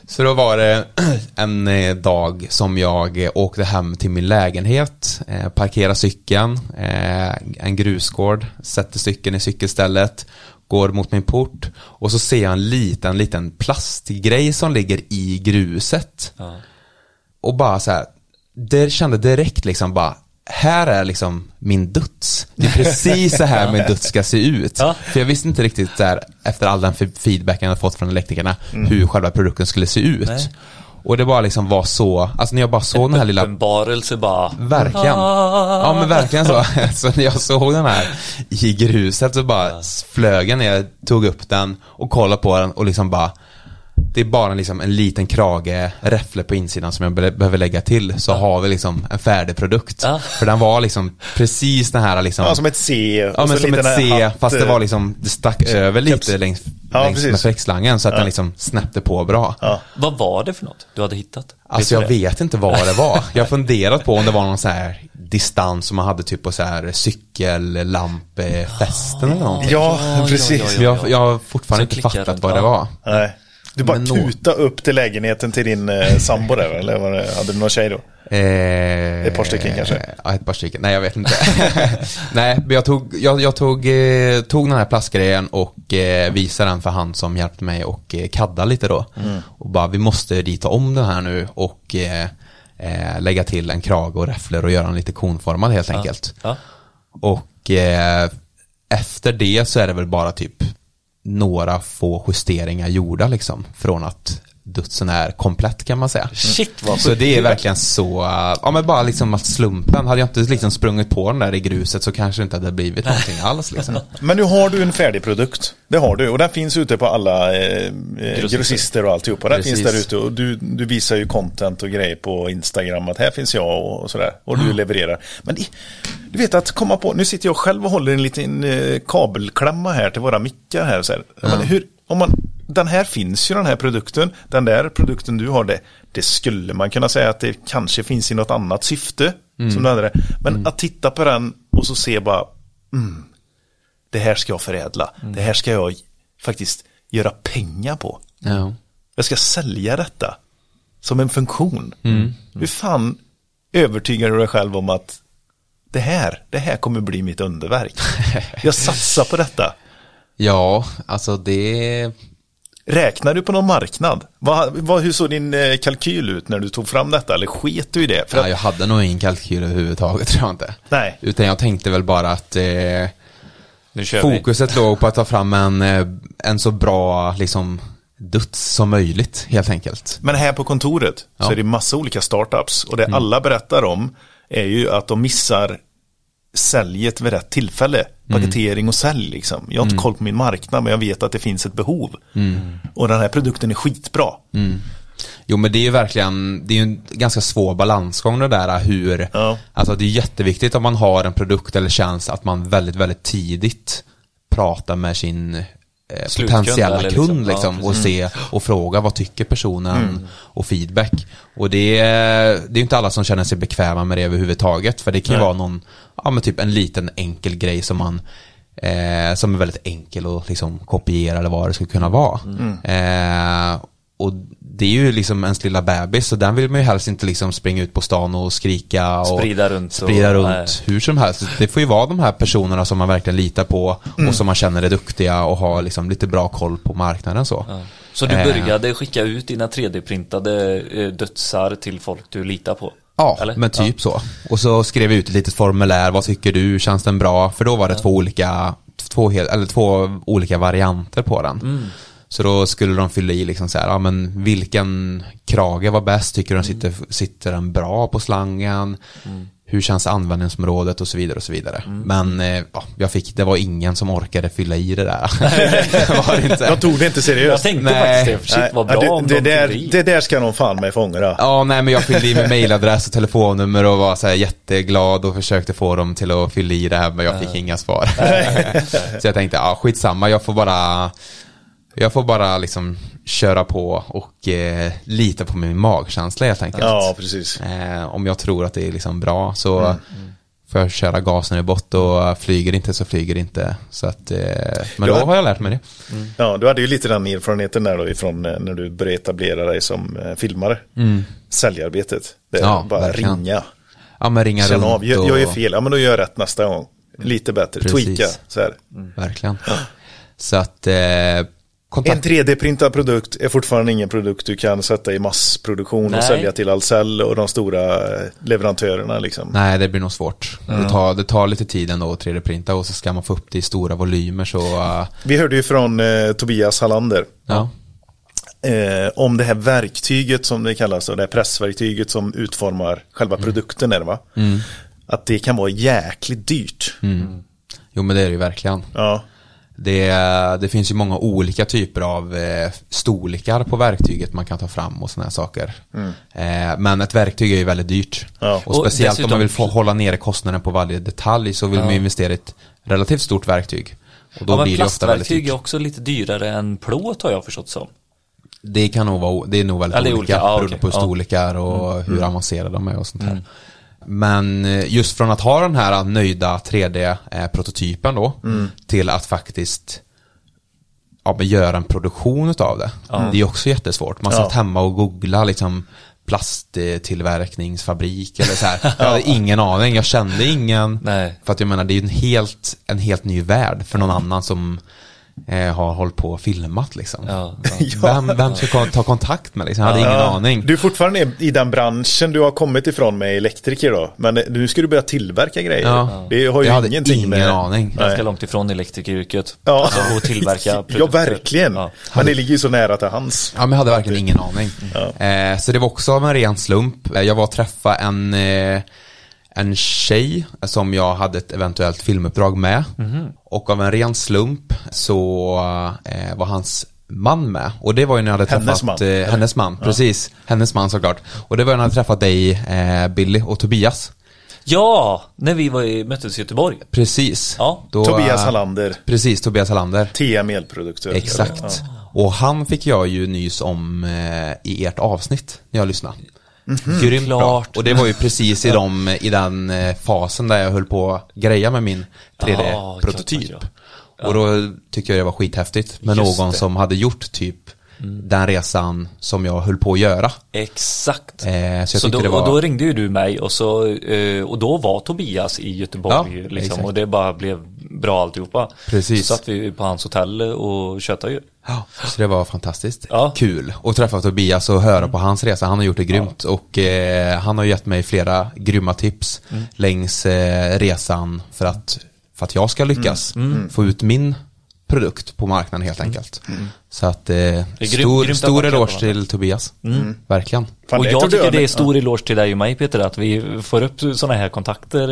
Speaker 5: så då var det en eh, dag som jag eh, åkte hem till min lägenhet, eh, parkerade cykeln, eh, en grusgård, sätter cykeln i cykelstället, går mot min port och så ser jag en liten, liten plastgrej som ligger i gruset.
Speaker 2: Ja.
Speaker 5: Och bara så här, det kände direkt liksom bara, här är liksom min döds. Det är precis så här min döds ska se ut.
Speaker 2: Ja.
Speaker 5: För jag visste inte riktigt där, efter all den feedbacken jag fått från elektrikerna, hur själva produkten skulle se ut.
Speaker 2: Nej.
Speaker 5: Och det bara liksom var så, alltså när jag bara såg den här lilla
Speaker 2: Uppenbarelse bara.
Speaker 5: Verkligen. Ja men verkligen så. Så när jag såg den här i gruset så bara flög jag ner, tog upp den och kollade på den och liksom bara det är bara liksom en liten krage, räffle på insidan som jag be- behöver lägga till så har vi liksom en färdig produkt.
Speaker 2: Ja.
Speaker 5: För den var liksom precis den här liksom
Speaker 1: Ja, som ett C.
Speaker 5: Ja men som ett C
Speaker 1: hatt,
Speaker 5: fast det
Speaker 1: eh,
Speaker 5: var liksom, det stack över lite
Speaker 1: Keps.
Speaker 5: längs,
Speaker 1: Ja,
Speaker 5: längs
Speaker 1: precis.
Speaker 5: med fläktslangen så att den liksom snäppte på bra.
Speaker 1: Ja.
Speaker 2: Vad var det för något du hade hittat?
Speaker 5: Alltså
Speaker 2: Vet
Speaker 5: jag vet inte vad det var. Jag har funderat på om det var någon så här distans som man hade typ på så här cykellampefesten eller någonting.
Speaker 1: Ja,
Speaker 2: Ja,
Speaker 1: precis.
Speaker 2: ja,
Speaker 5: jag, jag har fortfarande
Speaker 2: Så
Speaker 5: inte fattat vad det
Speaker 2: ja.
Speaker 5: var.
Speaker 1: Nej. Du bara tuta upp till lägenheten till din eh, sambo där, eller var det, hade du någon tjej då?
Speaker 5: Eh,
Speaker 1: Ett par stycken kanske?
Speaker 5: Ja, ett par stycken. Nej, jag vet inte. Nej, men jag tog, jag, jag tog, eh, tog den här plastgrejen och eh, visade den för han som hjälpte mig och eh, kadda lite då.
Speaker 1: Mm.
Speaker 5: Och bara, vi måste rita om den här nu och eh, eh, lägga till en krage och räfflor och göra den lite konformad helt enkelt.
Speaker 2: Ja.
Speaker 5: Och eh, efter det så är det väl bara typ några få justeringar gjorda liksom. Från att dödsen är komplett kan man säga.
Speaker 2: Shit vad
Speaker 5: Så det är verkligen så, ja men bara liksom att slumpen, hade jag inte liksom sprungit på den där i gruset så kanske det inte hade blivit någonting alls liksom.
Speaker 1: Men nu har du en färdig produkt. Det har du. Och den finns ute på alla eh, eh, grossister och alltihopa. Den
Speaker 5: Precis.
Speaker 1: finns där ute. Och du, du visar ju content och grejer på Instagram. Att här finns jag och, och sådär. Och du levererar. Men det, du vet att komma på. Nu sitter jag själv och håller en liten eh, kabelklämma här till våra mickar här. Så här. Men hur, om man, den här finns ju den här produkten. Den där produkten du har det. Det skulle man kunna säga att det kanske finns i något annat syfte. Som du hade det. Men att titta på den och så se bara det här ska jag förädla. Det här ska jag faktiskt göra pengar på.
Speaker 5: Ja.
Speaker 1: Jag ska sälja detta som en funktion. Hur fan övertygar du dig själv om att det här, det här kommer bli mitt underverk. Jag satsar på detta.
Speaker 5: Ja, alltså det,
Speaker 1: Räknar du på någon marknad? Vad, vad, hur såg din eh, kalkyl ut när du tog fram detta? Eller sket du i det? För
Speaker 5: ja,
Speaker 1: att,
Speaker 5: jag hade nog ingen kalkyl överhuvudtaget tror jag inte.
Speaker 1: Nej.
Speaker 5: Utan jag tänkte väl bara att eh,
Speaker 2: Nu kör vi.
Speaker 5: fokuset låg på att ta fram en, eh, en så bra liksom duts som möjligt helt enkelt.
Speaker 1: Men här på kontoret så
Speaker 5: Ja.
Speaker 1: är det massa olika startups. Och det alla berättar om är ju att de missar säljet vid rätt tillfälle. Paketering och sälj liksom. Jag har inte koll på min marknad men jag vet att det finns ett behov. Och den här produkten är skitbra.
Speaker 5: Jo men det är ju verkligen, det är ju en ganska svår balansgång det där hur,
Speaker 1: Ja.
Speaker 5: alltså det är jätteviktigt om man har en produkt eller tjänst att man väldigt, väldigt tidigt pratar med sin
Speaker 2: Slutkund,
Speaker 5: potentiella
Speaker 2: eller liksom,
Speaker 5: kund
Speaker 2: ja,
Speaker 5: liksom, och se och fråga vad tycker personen
Speaker 1: Mm.
Speaker 5: och feedback. Och det är, det är inte alla som känner sig bekväma med det överhuvudtaget för det kan ju vara någon, ja men typ en liten enkel grej som man eh, som är väldigt enkel att liksom kopiera eller vad det skulle kunna vara.
Speaker 1: Mm.
Speaker 5: Eh, och det är ju liksom ens lilla bebis så den vill man ju helst inte liksom springa ut på stan och skrika och
Speaker 2: Sprida runt och-
Speaker 5: sprida runt
Speaker 2: nej.
Speaker 5: hur som helst. Det får ju vara de här personerna som man verkligen litar på
Speaker 2: Mm.
Speaker 5: och som man känner är duktiga och har liksom lite bra koll på marknaden så.
Speaker 2: Så du
Speaker 5: Eh.
Speaker 2: började skicka ut dina 3D-printade eh, dödsar till folk du litar på?
Speaker 5: Ja,
Speaker 2: Eller?
Speaker 5: men typ så. Och så skrev jag ut ett litet formulär, vad tycker du, känns den bra? För då var det två olika, två, hel, eller två olika varianter på den.
Speaker 2: Mm.
Speaker 5: Så då skulle de fylla i liksom så här, ja men vilken krage var bäst, tycker
Speaker 2: Mm.
Speaker 5: de sitter, sitter den bra på slangen? Hur känns användningsområdet och så vidare och så vidare.
Speaker 2: Mm.
Speaker 5: Men eh, ja, jag fick, det var ingen som orkade fylla i det där. det var det inte.
Speaker 1: De tog det inte
Speaker 2: Jag
Speaker 1: seriöst.
Speaker 2: tänkte
Speaker 5: Nej.
Speaker 2: faktiskt det. Shit vad
Speaker 1: Nej,
Speaker 2: bra
Speaker 1: ja,
Speaker 2: om
Speaker 1: det, det,
Speaker 2: de
Speaker 1: där,
Speaker 2: fyllde i.
Speaker 1: det där ska någon fan mig få ångra.
Speaker 5: Ja, nej men jag fyllde i med mailadress och telefonnummer och var så här jätteglad och försökte få dem till att fylla i det här men jag fick inga svar. så jag tänkte, ja skitsamma, jag får bara jag får bara liksom köra på och eh, lita på min magkänsla helt enkelt.
Speaker 1: Ja, precis.
Speaker 5: Eh, om jag tror att det är liksom bra så får jag köra gasen i bort och flyger inte så flyger det inte. Så att, eh, men
Speaker 1: Ja.
Speaker 5: då har jag lärt mig det.
Speaker 1: Ja, du hade ju lite den erfarenheten där då ifrån eh, när du började etablera dig som eh, filmare. Säljarbetet. Det är
Speaker 5: Ja,
Speaker 1: bara
Speaker 5: verkligen.
Speaker 1: ringa.
Speaker 5: Ja men ringa runt
Speaker 1: av. Jag, jag gör fel, ja men då gör jag rätt nästa gång. Lite bättre,
Speaker 5: Precis.
Speaker 1: tweaka. Så här.
Speaker 5: Verkligen. Så att eh,
Speaker 1: En
Speaker 5: kontakt
Speaker 1: 3D-printad produkt är fortfarande ingen produkt du kan sätta i massproduktion och
Speaker 2: Nej.
Speaker 1: sälja till Ahlsell och de stora eh, leverantörerna liksom.
Speaker 5: Nej, det blir nog svårt. Det, tar, det tar lite tid ändå att 3D-printa och så ska man få upp det i stora volymer så, uh,
Speaker 1: Vi hörde ju från eh, Tobias Hallander.
Speaker 5: ja.
Speaker 1: eh, om det här verktyget som det kallas, och det här pressverktyget som utformar själva produkten är det va? Att det kan vara jäkligt dyrt.
Speaker 5: Jo men det är det ju verkligen.
Speaker 1: Ja,
Speaker 5: Det, det finns ju många olika typer av eh, storlekar på verktyget man kan ta fram och sådana här saker. Eh, men ett verktyg är ju väldigt dyrt.
Speaker 1: Ja.
Speaker 5: Och
Speaker 2: Och
Speaker 5: speciellt om man vill få hålla nere kostnaden på varje detalj så vill man ju investera i ett relativt stort verktyg. Och då
Speaker 2: Ja, men
Speaker 5: blir det ofta väldigt
Speaker 2: plastverktyg är också lite dyrare än plåt har jag förstått som.
Speaker 5: Det kan nog vara, det är nog väldigt
Speaker 2: Ja, är
Speaker 5: olika,
Speaker 2: olika. Ja,
Speaker 5: beroende
Speaker 2: okej.
Speaker 5: på
Speaker 2: Ja.
Speaker 5: storlekar och hur avancerade de är och sånt här. Men eh, just från att ha den här nöjda 3D-prototypen då till att faktiskt ja, men göra en produktion utav det. Det är också jättesvårt. Man
Speaker 1: Ja.
Speaker 5: satt hemma och googlade liksom plasttillverkningsfabrik eller så här. Jag hade ingen aning, jag kände ingen.
Speaker 2: Nej.
Speaker 5: För att jag menar, det är ju en helt, en helt ny värld för någon annan som eh, har hållit på och filmat liksom.
Speaker 2: Ja, ja.
Speaker 5: Vem, vem ska ta kontakt med liksom? Jag hade ingen
Speaker 1: Ja,
Speaker 5: aning.
Speaker 1: Du är fortfarande i den branschen du har kommit ifrån med elektriker då. Men nu ska du börja tillverka grejer.
Speaker 5: Ja.
Speaker 1: Det har ju
Speaker 5: Jag hade
Speaker 1: ingenting
Speaker 5: ingen
Speaker 1: med...
Speaker 5: aning.
Speaker 1: Nej.
Speaker 2: Ganska långt ifrån elektrikeryrket.
Speaker 1: Ja.
Speaker 2: Alltså att tillverka
Speaker 1: ja, verkligen.
Speaker 2: Ja.
Speaker 1: Men det ligger ju så nära till hans.
Speaker 5: Ja, men jag hade verkligen ingen aning. Eh, så det var också av en ren slump. Eh, Jag var och träffade en, eh, en tjej som jag hade ett eventuellt filmuppdrag med. Och av en ren slump så eh, var hans man med. Och det var ju när jag hade
Speaker 1: Hennes
Speaker 5: träffat
Speaker 1: man.
Speaker 5: Eh, hennes man, precis. Hennes man såklart. Och det var när jag hade träffat dig, eh, Billy och Tobias.
Speaker 2: ja, när vi var i, möttes i Göteborg.
Speaker 5: Precis.
Speaker 2: Ja.
Speaker 5: Då,
Speaker 1: Tobias Hallander,
Speaker 5: Precis, Tobias Hallander.
Speaker 1: TM elprodukter.
Speaker 5: Exakt. Och han fick jag ju nys om eh, i ert avsnitt när jag lyssnade. Grymt bra.
Speaker 2: Klart.
Speaker 5: Och det var ju precis i, de, i den eh, fasen där jag höll på att greja med min 3D-prototyp.
Speaker 2: klart,
Speaker 5: Och då tyckte jag det var skithäftigt med
Speaker 2: Just
Speaker 5: någon
Speaker 2: det.
Speaker 5: som hade gjort typ den resan som jag höll på att göra.
Speaker 2: Exakt.
Speaker 5: Eh, så
Speaker 2: så då,
Speaker 5: var...
Speaker 2: Och då ringde ju du mig och, så, eh, och då var Tobias i Göteborg
Speaker 5: Ja,
Speaker 2: liksom, och det bara blev bra alltihopa.
Speaker 5: Precis.
Speaker 2: Så satt vi på hans hotell och tjötade ju.
Speaker 5: Ja, så det var fantastiskt
Speaker 2: Ja.
Speaker 5: kul att träffa Tobias och höra på hans resa. Han har gjort det grymt och eh, han har gett mig flera grymma tips
Speaker 2: Mm.
Speaker 5: längs eh, resan för att, för att jag ska lyckas
Speaker 2: Mm.
Speaker 5: få ut min produkt på marknaden helt enkelt. Så att eh, stor,
Speaker 2: grymt
Speaker 5: stor eloge till Tobias. Verkligen.
Speaker 1: Fan,
Speaker 2: och
Speaker 1: det
Speaker 2: jag tycker det är stor eloge till dig och mig Peter att vi får upp sådana här kontakter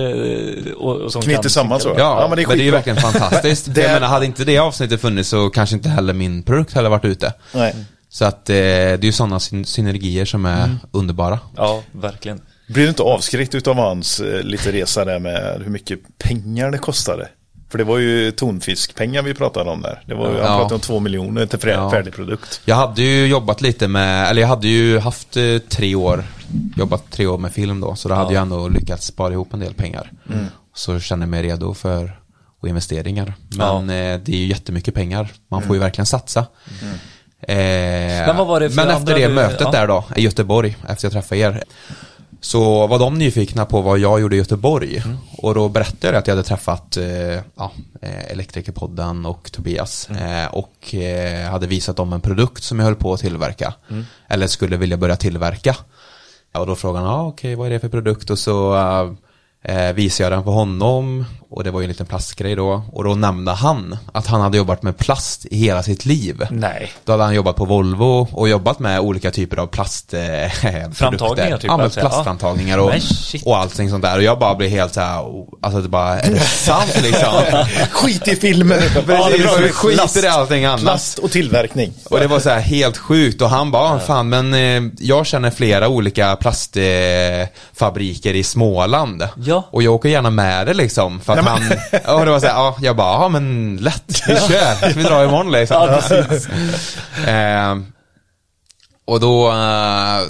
Speaker 2: eh, och, och som
Speaker 1: Knyter
Speaker 2: kan-
Speaker 1: samman så.
Speaker 5: Ja,
Speaker 1: Ja, men
Speaker 5: men
Speaker 1: det
Speaker 5: det
Speaker 1: är
Speaker 5: är, ju verkligen fantastiskt.
Speaker 1: Det-
Speaker 5: Jag menar, hade inte det avsnittet funnits så kanske inte heller min produkt hade varit ute.
Speaker 1: Nej.
Speaker 5: Så att eh, det är ju sådana syn- synergier som är
Speaker 1: Mm.
Speaker 5: underbara.
Speaker 2: Ja, verkligen.
Speaker 1: Blir du inte avskräckt utav hans eh, lite resa där med hur mycket pengar det kostade? För det var ju tonfiskpengar vi pratade om där. Det var, ju- Han
Speaker 5: Ja.
Speaker 1: pratade om två miljoner till frä-
Speaker 5: Ja.
Speaker 1: färdig produkt.
Speaker 5: Jag hade ju jobbat lite med, eller jag hade ju haft eh, tre år, jobbat tre år med film då, så då hade jag ändå lyckats spara ihop en del pengar.
Speaker 1: Mm.
Speaker 5: Så kände jag mig redo för och investeringar. Men eh, det är ju jättemycket pengar, man får ju verkligen satsa. Eh,
Speaker 2: Men vad var det för
Speaker 5: men efter det
Speaker 2: du-
Speaker 5: mötet
Speaker 2: ja.
Speaker 5: där då, i Göteborg, efter jag träffade er, så var de nyfikna på vad jag gjorde i Göteborg.
Speaker 2: Mm.
Speaker 5: Och då berättade jag att jag hade träffat eh, ja, eh, Elektrikerpodden och Tobias.
Speaker 2: Mm.
Speaker 5: Eh, och eh, hade visat dem en produkt som jag höll på att tillverka.
Speaker 2: Mm.
Speaker 5: Eller skulle vilja börja tillverka. Och då frågade han, ah, okej vad är det för produkt? Och så eh, visade jag den för honom. Och det var ju en liten plastgrej då. Och då nämnde han att han hade jobbat med plast i hela sitt liv.
Speaker 2: Nej.
Speaker 5: Då hade han jobbat på Volvo och jobbat med olika typer av plast eh,
Speaker 2: Framtagningar, typ,
Speaker 5: Ja, men
Speaker 2: alltså, ja.
Speaker 5: plastframtagningar och, och allting sånt där. Och jag bara blev helt så här, oh, alltså det bara, är det sant liksom?
Speaker 1: Skit i filmer!
Speaker 5: Precis, vi skiter i allting annat.
Speaker 1: Plast och tillverkning.
Speaker 5: Och det var så här helt sjukt och han bara, fan men eh, jag känner flera olika plastfabriker eh, fabriker i Småland.
Speaker 2: Ja.
Speaker 5: Och jag åker gärna med det liksom. För att han, ja det var så här, ja, jag bara, ja men lätt, vi kör, vi drar imorgon liksom. eh, och då, eh,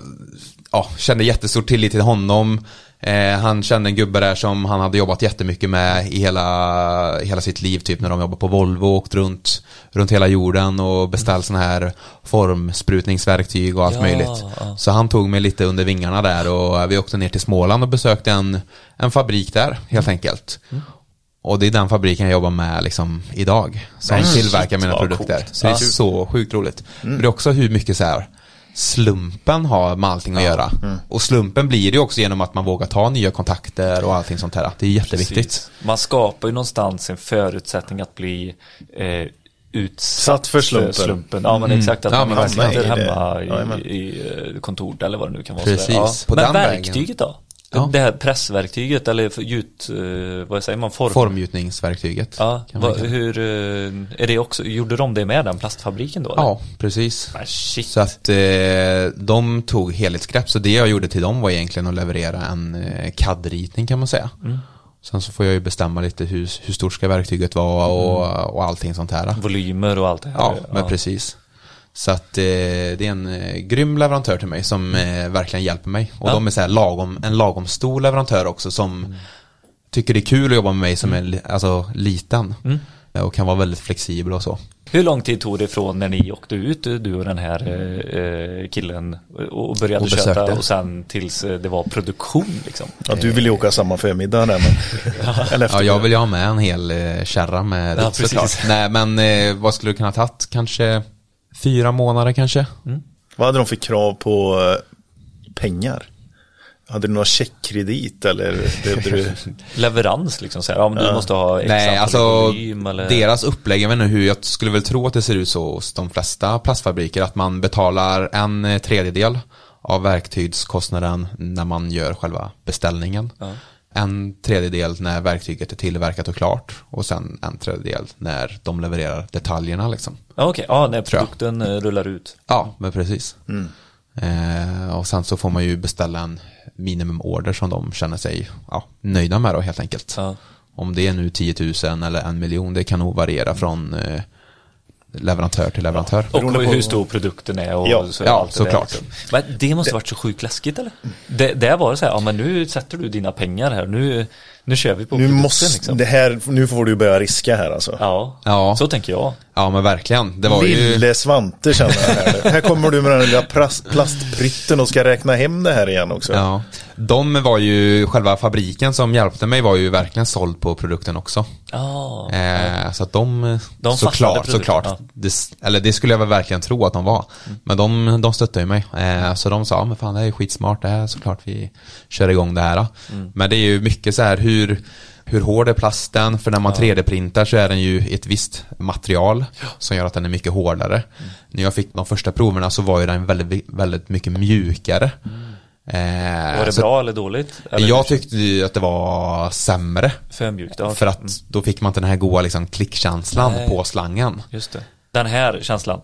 Speaker 5: ja, kände jättestor tillit till honom. Eh, han kände en gubbe där som han hade jobbat jättemycket med i hela, hela sitt liv, typ när de jobbade på Volvo och åkt runt, runt hela jorden och beställt sådana här formsprutningsverktyg och allt
Speaker 2: Ja,
Speaker 5: möjligt.
Speaker 2: ja.
Speaker 5: Så han tog mig lite under vingarna där och vi åkte ner till Småland och besökte en, en fabrik där, helt enkelt. Och det är den fabriken jag jobbar med liksom idag. Som
Speaker 1: Men
Speaker 5: tillverkar
Speaker 1: shit,
Speaker 5: mina produkter.
Speaker 1: coolt.
Speaker 5: Så det är
Speaker 1: Ja.
Speaker 5: så sjukt roligt. Men det är också hur mycket så här slumpen har med allting att göra. Och slumpen blir det ju också genom att man vågar ta nya kontakter och allting sånt här. Det är jätteviktigt.
Speaker 2: Precis. Man skapar ju någonstans en förutsättning att bli eh, utsatt
Speaker 1: för slumpen.
Speaker 2: Ja men exakt, att
Speaker 5: Ja,
Speaker 2: man
Speaker 1: verkligen.
Speaker 2: sitter hemma i, i eh, kontoret eller vad det nu kan vara.
Speaker 5: Precis.
Speaker 2: Ja.
Speaker 5: på
Speaker 2: Men
Speaker 5: den vägen.
Speaker 2: verktyget då?
Speaker 5: Ja.
Speaker 2: Det här pressverktyget eller gjut, eh, vad säger man, form?
Speaker 5: Formgjutningsverktyget.
Speaker 2: Ja,
Speaker 5: det.
Speaker 2: hur, eh, är det också, gjorde de det med den plastfabriken då? eller?
Speaker 5: Ja, precis.
Speaker 2: Shit.
Speaker 5: Så att eh, de tog helhetsgrepp. Så det jag gjorde till dem var egentligen att leverera en CAD-ritning kan man säga.
Speaker 2: Mm.
Speaker 5: Sen så får jag ju bestämma lite hur, hur stort ska verktyget vara och, och allting sånt här.
Speaker 2: Volymer och allt det här.
Speaker 5: Ja, men precis. Så att eh, det är en eh, grym leverantör till mig som eh, verkligen hjälper mig. Och
Speaker 2: Ja.
Speaker 5: de är så här lagom, en lagom stor leverantör också som tycker det är kul att jobba med mig som är li- alltså, liten. Eh, Och kan vara väldigt flexibel och så.
Speaker 2: Hur lång tid tog det från när ni åkte ut, du och den här eh, eh, killen och började
Speaker 5: Och
Speaker 2: köta och sen tills eh, det var produktion liksom?
Speaker 1: Ja, du vill ju åka samma förmiddag där men. Eller efter.
Speaker 5: Ja, jag vill ju ha med en hel eh, kärra med
Speaker 2: Ja,
Speaker 5: rit såklart.
Speaker 2: precis.
Speaker 5: Nej, men eh, vad skulle det kunna ha tagit? Kanske fyra månader kanske?
Speaker 1: Vad hade de för krav på eh, pengar? Hade du några checkkredit eller du?
Speaker 2: Leverans liksom så här, ja men du måste ha x
Speaker 5: Nej, alltså
Speaker 2: volym eller
Speaker 5: deras upplägg, jag vet inte hur, jag skulle väl tro att det ser ut så hos de flesta plastfabriker, att man betalar en eh, tredjedel av verktygskostnaden när man gör själva beställningen. En tredjedel när verktyget är tillverkat och klart och sen en tredjedel när de levererar detaljerna liksom.
Speaker 2: Okej, ja när produkten eh, rullar ut.
Speaker 5: Ja, men precis. Eh, och sen så får man ju beställa en minimumorder som de känner sig ja, nöjda med då helt enkelt.
Speaker 2: Ja.
Speaker 5: Om det är nu 10 000 eller en miljon, det kan nog variera från eh, leverantör till leverantör.
Speaker 2: Och
Speaker 1: Beroende på-
Speaker 2: hur stor produkten är och
Speaker 1: Ja,
Speaker 2: så,
Speaker 5: ja,
Speaker 2: allt det
Speaker 5: såklart.
Speaker 2: liksom. Men det måste varit så sjukt läskigt eller? Det, där var det så här, ja men nu sätter du dina pengar här, nu, nu kör vi på
Speaker 1: Nu måste,
Speaker 2: liksom.
Speaker 1: det här, nu får du börja riska här alltså.
Speaker 2: Ja,
Speaker 5: Ja.
Speaker 2: så tänker jag.
Speaker 5: Ja men verkligen. Det var ju...
Speaker 1: Lille Svante känner jag här. här kommer du med den lilla plast, plastprytten och ska räkna hem det här igen också.
Speaker 5: Ja. De var ju, själva fabriken som hjälpte mig var ju verkligen såld på produkten också.
Speaker 2: Ja,
Speaker 5: Eh, så att de,
Speaker 2: De
Speaker 5: såklart, såklart.
Speaker 2: ja.
Speaker 5: Det, eller det skulle jag väl verkligen tro att de var. Men de, de stöttade ju mig. Eh, så de sa, "Ja, men fan det här är skitsmart, det här är såklart vi kör igång det här. Men det är ju mycket så här hur, hur hård är plasten? För när man 3D-printar så är den ju ett visst material som gör att den är mycket hårdare. När jag fick de första proverna så var ju den väldigt, väldigt mycket mjukare. Eh,
Speaker 2: var det
Speaker 5: så
Speaker 2: bra eller dåligt? Eller
Speaker 5: Jag tyckte ju att det var sämre.
Speaker 2: För mjukt, ja.
Speaker 5: För att då fick man inte den här goa liksom, klickkänslan
Speaker 2: Nej.
Speaker 5: på slangen.
Speaker 2: Just det. Den här känslan.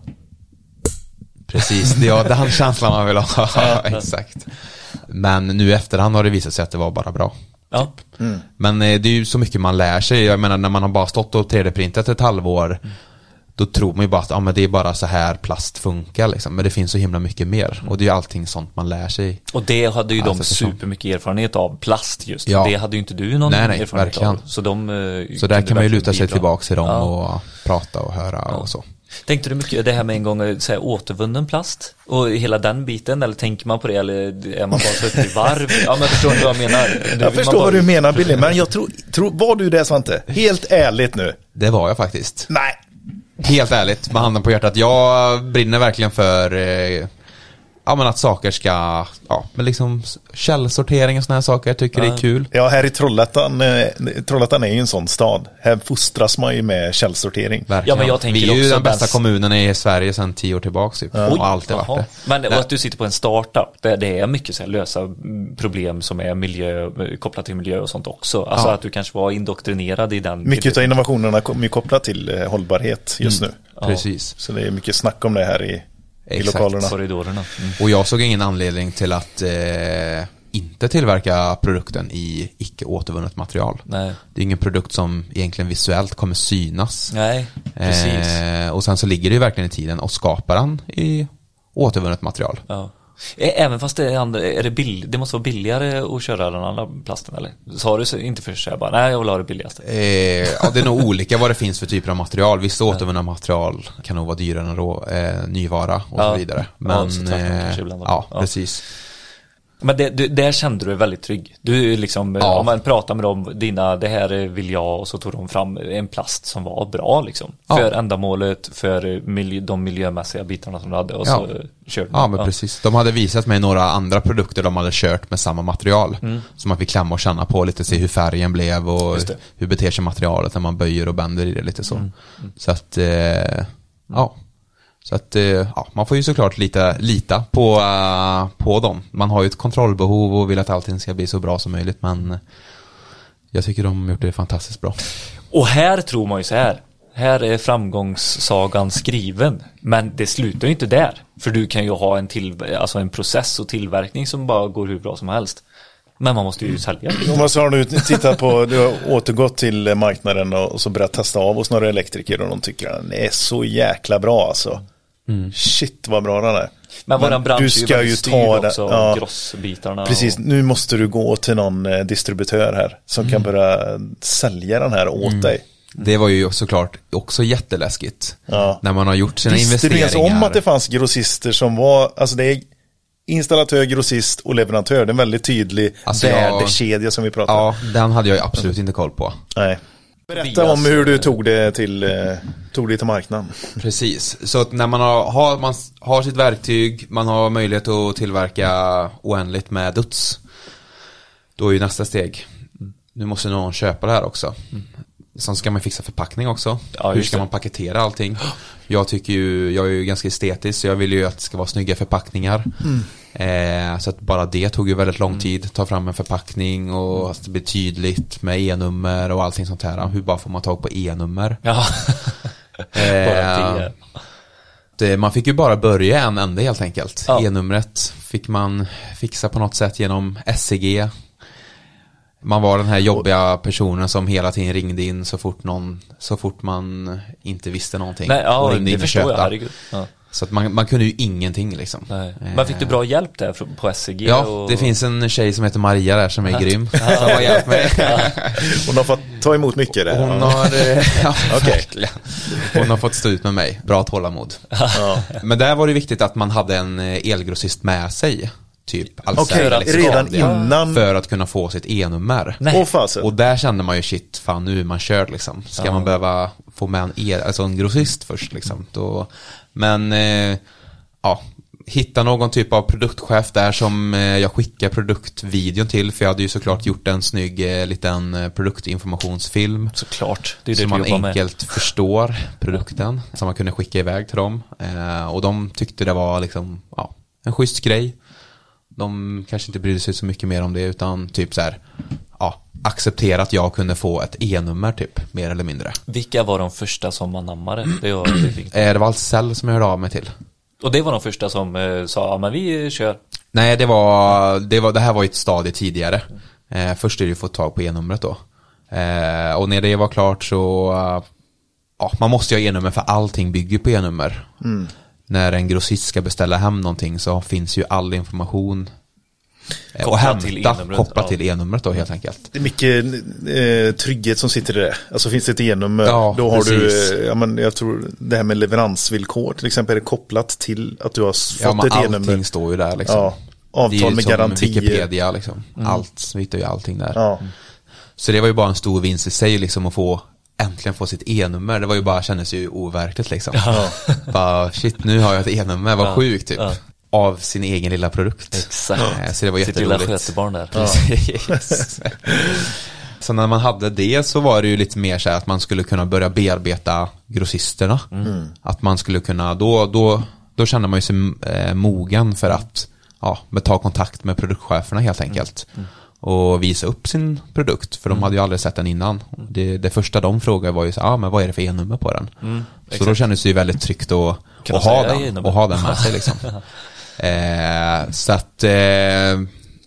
Speaker 5: Precis, det är den känslan man vill ha. Exakt. Men nu i efterhand har det visat sig att det var bara bra.
Speaker 2: Ja.
Speaker 5: Men eh, det är ju så mycket man lär sig. Jag menar när man har bara stått och 3D-printat ett halvår. Då tror man ju bara att ja, men det är bara så här plast funkar liksom. Men det finns så himla mycket mer. Och det är ju allting sånt man lär sig.
Speaker 2: Och det hade ju de
Speaker 5: Alltså, förstå.
Speaker 2: supermycket erfarenhet av, plast just.
Speaker 5: Ja.
Speaker 2: Det hade ju inte du någon
Speaker 5: Nej, nej,
Speaker 2: erfarenhet
Speaker 5: verkligen.
Speaker 2: av. Så de eh,
Speaker 5: Så där kan man ju luta sig
Speaker 2: bidra.
Speaker 5: tillbaka till dem
Speaker 2: Ja.
Speaker 5: och prata och höra och så.
Speaker 2: Tänkte du mycket det här med en gång eh, så här, återvunnen plast och hela den biten eller tänker man på det eller är man bara så uppe i varv? Ja men förstår du vad jag menar? Man
Speaker 1: Jag förstår
Speaker 2: bara-
Speaker 1: vad du menar Billy, men jag tror, tror, var du det Svante? Helt ärligt nu.
Speaker 5: Det var jag faktiskt.
Speaker 1: Nej.
Speaker 5: Helt ärligt, med handen på hjärtat. Jag brinner verkligen för eh, ja, men att saker ska, ja, men liksom källsortering och sådana här saker. Jag tycker det är kul.
Speaker 1: Ja, här i Trollhättan, eh, Trollhättan är ju en sån stad. Här fostras man ju med källsortering.
Speaker 5: Verkligen.
Speaker 2: Ja, men jag tänker
Speaker 5: Vi är ju
Speaker 2: också
Speaker 5: den bästa
Speaker 2: den-
Speaker 5: kommunen i Sverige sedan tio år tillbaka. Typ. Och alltid varit det.
Speaker 2: Men och att du sitter på en startup, det, det är mycket så här lösa mm, problem som är miljö, kopplat till miljö och sånt också. Alltså
Speaker 5: Ja.
Speaker 2: att du kanske var indoktrinerad i den.
Speaker 1: Mycket av innovationerna kommer ju kopplat till eh, hållbarhet just nu.
Speaker 5: Precis.
Speaker 1: Så det är mycket snack om det här i, i
Speaker 5: Exakt.
Speaker 1: lokalerna.
Speaker 2: korridorerna. Mm.
Speaker 5: Och jag såg ingen anledning till att eh, inte tillverka produkten i icke återvunnet material.
Speaker 2: Nej.
Speaker 5: Det är ingen produkt som egentligen visuellt kommer synas.
Speaker 2: Nej, precis.
Speaker 5: Eh, och sen så ligger det ju verkligen i tiden och skapar den i återvunnet material.
Speaker 2: Ja. Även fast det är, andra, är det, bill, det måste vara billigare att köra den andra plasten eller? Sa du så inte först så jag bara, nej jag vill ha det billigaste.
Speaker 5: Eh, ja, det är nog olika vad det finns för typer av material. Vissa återvunna material kan nog vara dyrare än rå, eh, nyvara och
Speaker 2: Ja.
Speaker 5: så vidare.
Speaker 2: Ja,
Speaker 5: Men
Speaker 2: så tvärtom
Speaker 5: eh, ja,
Speaker 2: Ja.
Speaker 5: precis.
Speaker 2: Men det, du, där kände du dig väldigt trygg. Du liksom,
Speaker 5: Ja.
Speaker 2: om man pratar med dem, dina, det här vill jag och så tog de fram en plast som var bra liksom.
Speaker 5: Ja.
Speaker 2: För ändamålet, för miljö, de miljömässiga bitarna som du hade och
Speaker 5: Ja.
Speaker 2: så körde
Speaker 5: Ja men precis. De hade visat mig några andra produkter de hade kört med samma material. Som man fick klämma och känna på lite, se hur färgen blev och hur beter sig materialet när man böjer och bänder i det lite så. Så att, eh, ja. Så att, eh, ja, man får ju såklart lita, lita på, eh, på dem. Man har ju ett kontrollbehov och vill att allting ska bli så bra som möjligt men jag tycker de har gjort det fantastiskt bra.
Speaker 2: Och här tror man ju så här. Här är framgångssagan skriven. Men det slutar ju inte där. För du kan ju ha en, till, alltså en process och tillverkning som bara går hur bra som helst. Men man måste ju sälja.
Speaker 1: Jonas, har du tittat på, du har återgått till marknaden och och så börjat testa av hos några elektriker och de tycker att den är så jäkla bra alltså. Shit vad bra den är.
Speaker 2: Men våran bransch
Speaker 1: du ska ju ta det-
Speaker 2: också.
Speaker 1: ja.
Speaker 2: Grossbitarna.
Speaker 1: Precis,
Speaker 2: Och,
Speaker 1: nu måste du gå till någon eh, distributör här som kan börja sälja den här åt dig.
Speaker 5: Det var ju såklart också jätteläskigt.
Speaker 1: Ja.
Speaker 5: När man har gjort sina
Speaker 1: Visste du
Speaker 5: investeringar.
Speaker 1: ens om att det fanns grossister som var, alltså det är installatör, grossist och leverantör. Det är en väldigt tydlig
Speaker 5: Alltså,
Speaker 1: värdekedja som vi pratar om.
Speaker 5: Ja, den hade jag ju absolut inte koll på.
Speaker 1: Nej. Berätta om hur du tog det till, eh, tog det till marknaden.
Speaker 5: Precis, så att när man har, har, man har sitt verktyg, man har möjlighet att tillverka oändligt med duts. Då är ju nästa steg, nu måste någon köpa det här också. Sen ska man fixa förpackning också.
Speaker 2: Ja,
Speaker 5: Hur ska
Speaker 2: det.
Speaker 5: man paketera allting? Jag tycker ju, jag är ju ganska estetisk så jag vill ju att det ska vara snygga förpackningar. Eh, så att bara det tog ju väldigt lång tid. Ta fram en förpackning och att det blir tydligt med e-nummer och allting sånt här. Hur bara får man tag på e-nummer?
Speaker 2: ja. Bara det.
Speaker 5: Man fick ju bara börja en ände helt enkelt.
Speaker 2: Ja.
Speaker 5: E-numret fick man fixa på något sätt genom SCG. Man var den här jobbiga personen som hela tiden ringde in så fort någon, så fort man inte visste någonting.
Speaker 2: Nej, ja,
Speaker 5: och ringde
Speaker 2: det
Speaker 5: in
Speaker 2: förstår jag. Herregud. Ja.
Speaker 5: Så att man, man kunde ju ingenting liksom.
Speaker 2: Nej.
Speaker 5: Eh,
Speaker 2: Men fick du bra hjälp där från- på SCG?
Speaker 5: Ja,
Speaker 2: och...
Speaker 5: det finns en tjej som heter Maria där som är grym. Som har hjälpt mig.
Speaker 1: Hon har fått ta emot mycket där.
Speaker 5: Hon
Speaker 1: Ja.
Speaker 5: har, eh, ja, verkligen. Hon har fått stå ut med mig. Bra tålamod.
Speaker 1: Ja.
Speaker 5: Men där var det viktigt att man hade en eh, elgrossist med sig. Typ
Speaker 1: Okej,
Speaker 5: Ahlsell,
Speaker 1: redan
Speaker 5: Scandia,
Speaker 1: innan.
Speaker 5: För att kunna få sitt e-nummer. Och där kände man ju shit, fan nu är man körd liksom. Ska man behöva få med en, el, alltså en grossist först liksom. Då, men eh, ja, hitta någon typ av produktchef där som eh, jag skickar produktvideon till. För jag hade ju såklart gjort en snygg eh, liten eh, produktinformationsfilm.
Speaker 2: Såklart, det är det
Speaker 5: Så man
Speaker 2: jobbar med.
Speaker 5: enkelt förstår produkten. Som man kunde skicka iväg till dem. Och de tyckte det var liksom, ja, en schysst grej. De kanske inte brydde sig så mycket mer om det utan typ så här, ja, acceptera att jag kunde få ett e-nummer typ, mer eller mindre.
Speaker 2: Vilka var de första som anammade? Det var, det.
Speaker 5: Eh, det var Ahlsell som jag hörde av mig till.
Speaker 2: Och det var de första som eh, sa, ja men vi kör.
Speaker 5: Nej, det var, det var, det här var ett stadie tidigare. Eh, först är det ju att få tag på e-numret då. Eh, och när det var klart så, eh, ja, man måste ju ha e-nummer för allting bygger på e-nummer. När en grossist ska beställa hem någonting så finns ju all information eh, och
Speaker 2: Kopplat till
Speaker 5: hämta kopplat
Speaker 2: ja.
Speaker 5: till e-numret då helt enkelt.
Speaker 1: Det är mycket eh, trygghet som sitter i det. Alltså finns det ett e-nummer,
Speaker 5: Ja,
Speaker 1: då har
Speaker 5: precis.
Speaker 1: du, ja men jag tror det här med leveransvillkor till exempel är kopplat till att du har
Speaker 5: Ja,
Speaker 1: fått
Speaker 5: men
Speaker 1: ett e-nummer.
Speaker 5: allting står ju där liksom.
Speaker 1: Ja,
Speaker 5: Det är
Speaker 1: avtal
Speaker 5: ju
Speaker 1: med
Speaker 5: som
Speaker 1: garantier.
Speaker 5: Wikipedia liksom. Allt, vi hittar ju allting där.
Speaker 1: Ja.
Speaker 5: Så det var ju bara en stor vinst i sig liksom att få äntligen få sitt e-nummer. Det var ju bara, kändes ju overkligt liksom. bara shit, nu har jag ett e-nummer, vad
Speaker 2: Ja.
Speaker 5: sjukt typ.
Speaker 2: Ja.
Speaker 5: Av sin egen lilla produkt.
Speaker 2: Exakt.
Speaker 5: Eh, Så det var
Speaker 2: Sitt lilla skötebarn där.
Speaker 5: Precis. så när man hade det så var det ju lite mer så här att man skulle kunna börja bearbeta grossisterna. Att man skulle kunna, då, då, då kände man ju sig eh, mogen för att ja, ta kontakt med produktcheferna helt enkelt. Och visa upp sin produkt, för de hade ju aldrig sett den innan. Det, det första de frågade var ju så, ah, men vad är det för e-nummer på den? så då kändes det ju väldigt tryggt att, att ha den, och ha den med sig liksom. Eh, så att, eh,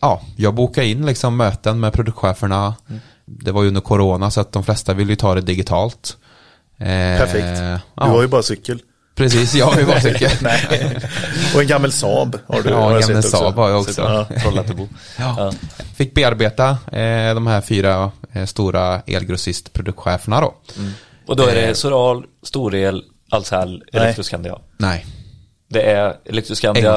Speaker 5: ja, jag bokade in liksom möten med produktcheferna. Det var ju under corona så att de flesta ville ju ta det digitalt. Eh,
Speaker 1: Perfekt. Du
Speaker 5: ja,
Speaker 1: har ju bara cykel.
Speaker 5: Precis, jag har ju bara cykel.
Speaker 1: Och en gammal Saab har du.
Speaker 5: Ja,
Speaker 1: har
Speaker 5: en gammal. Saab har jag också.
Speaker 2: Trollhättebo.
Speaker 5: Ja. Fick bearbeta eh, de här fyra eh, stora elgrossist-produktcheferna då.
Speaker 2: Och då är det Soral, Storel, Ahlsell, Elektroskandia.
Speaker 5: Nej,
Speaker 2: Det är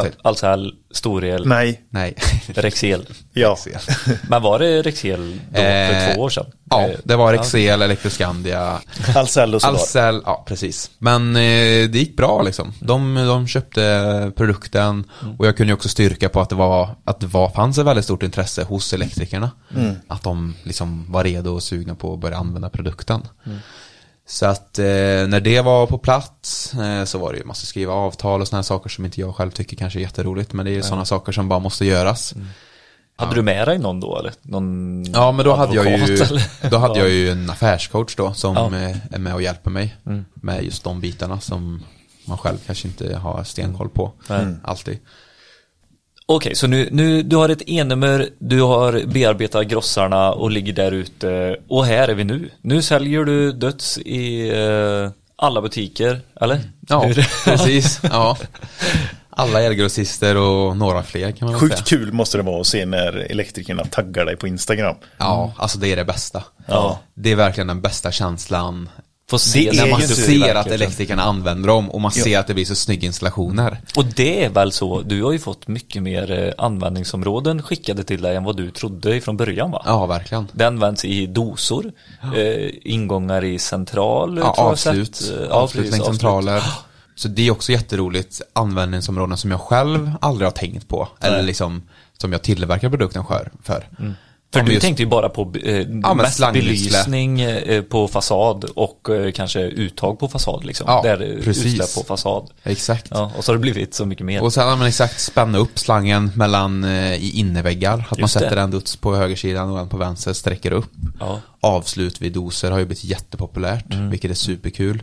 Speaker 5: till.
Speaker 2: Ahlsell, Storel,
Speaker 1: Nej,
Speaker 5: Nej.
Speaker 2: Rexel.
Speaker 1: ja.
Speaker 2: Men var det Rexel då för
Speaker 5: Eh,
Speaker 2: två år sedan?
Speaker 5: Ja,
Speaker 2: Eh,
Speaker 5: det var Rexel, Elektroskandia,
Speaker 1: Ahlsell och.
Speaker 5: Ahlsell, ja precis. Men eh, det gick bra liksom. De, de köpte produkten och jag kunde ju också styrka på att det var, att det var, fanns ett väldigt stort intresse hos elektrikerna. Att de liksom var redo och sugna på att börja använda produkten. Så att eh, när det var på plats eh, så var det ju massa skriva avtal och sådana saker som inte jag själv tycker kanske är jätteroligt. Men det är ju sådana saker som bara måste göras.
Speaker 2: Hade du med dig någon då eller? Någon
Speaker 5: Ja men då hade jag ju,
Speaker 2: eller?
Speaker 5: då hade
Speaker 2: Ja.
Speaker 5: jag ju en affärscoach då som
Speaker 2: Ja.
Speaker 5: eh, är med och hjälper mig med just de bitarna som man själv kanske inte har stenkoll på alltid.
Speaker 2: Okej, så nu, nu du har ett e-nummer, du har bearbetat grossarna och ligger där ute och här är vi nu. Nu säljer du döds i eh, alla butiker, eller?
Speaker 5: Ja, precis. Ja. Alla elgrossister och några fler kan man väl säga.
Speaker 1: Sjukt kul måste det vara att se när elektrikerna taggar dig på Instagram.
Speaker 5: Ja, alltså det är det bästa.
Speaker 1: Ja.
Speaker 5: Det är verkligen den bästa känslan.
Speaker 2: Får se
Speaker 5: När
Speaker 1: är
Speaker 5: man ser att elektrikerna använder dem och man ser att det blir så snygga installationer.
Speaker 2: Och det är väl så, du har ju fått mycket mer eh, användningsområden skickade till dig än vad du trodde från början va?
Speaker 5: Ja, verkligen.
Speaker 2: Det används i dosor, eh, ingångar i central,
Speaker 5: Ja,
Speaker 2: tror jag
Speaker 5: avslut.
Speaker 2: Eh,
Speaker 5: avslut
Speaker 2: precis,
Speaker 5: längs centraler. Så det är också jätteroligt användningsområden som jag själv aldrig har tänkt på. Eller liksom som jag tillverkar produkten för. för.
Speaker 2: För
Speaker 5: Ja,
Speaker 2: du
Speaker 5: just-
Speaker 2: tänkte ju bara på eh,
Speaker 5: men
Speaker 2: mest belysning eh, på fasad och eh, kanske uttag på fasad liksom.
Speaker 5: Ja,
Speaker 2: Där eh,
Speaker 5: precis.
Speaker 2: utsläpp på fasad.
Speaker 5: Exakt.
Speaker 2: Ja, och så har det blivit så mycket mer.
Speaker 5: Och sen har man exakt spänna upp slangen mellan eh, i innerväggar. Att man
Speaker 2: Just det.
Speaker 5: sätter en duts på högersidan och en på vänster, sträcker upp.
Speaker 2: Ja.
Speaker 5: Avslut vid doser har ju blivit jättepopulärt,
Speaker 2: Mm.
Speaker 5: vilket är superkul.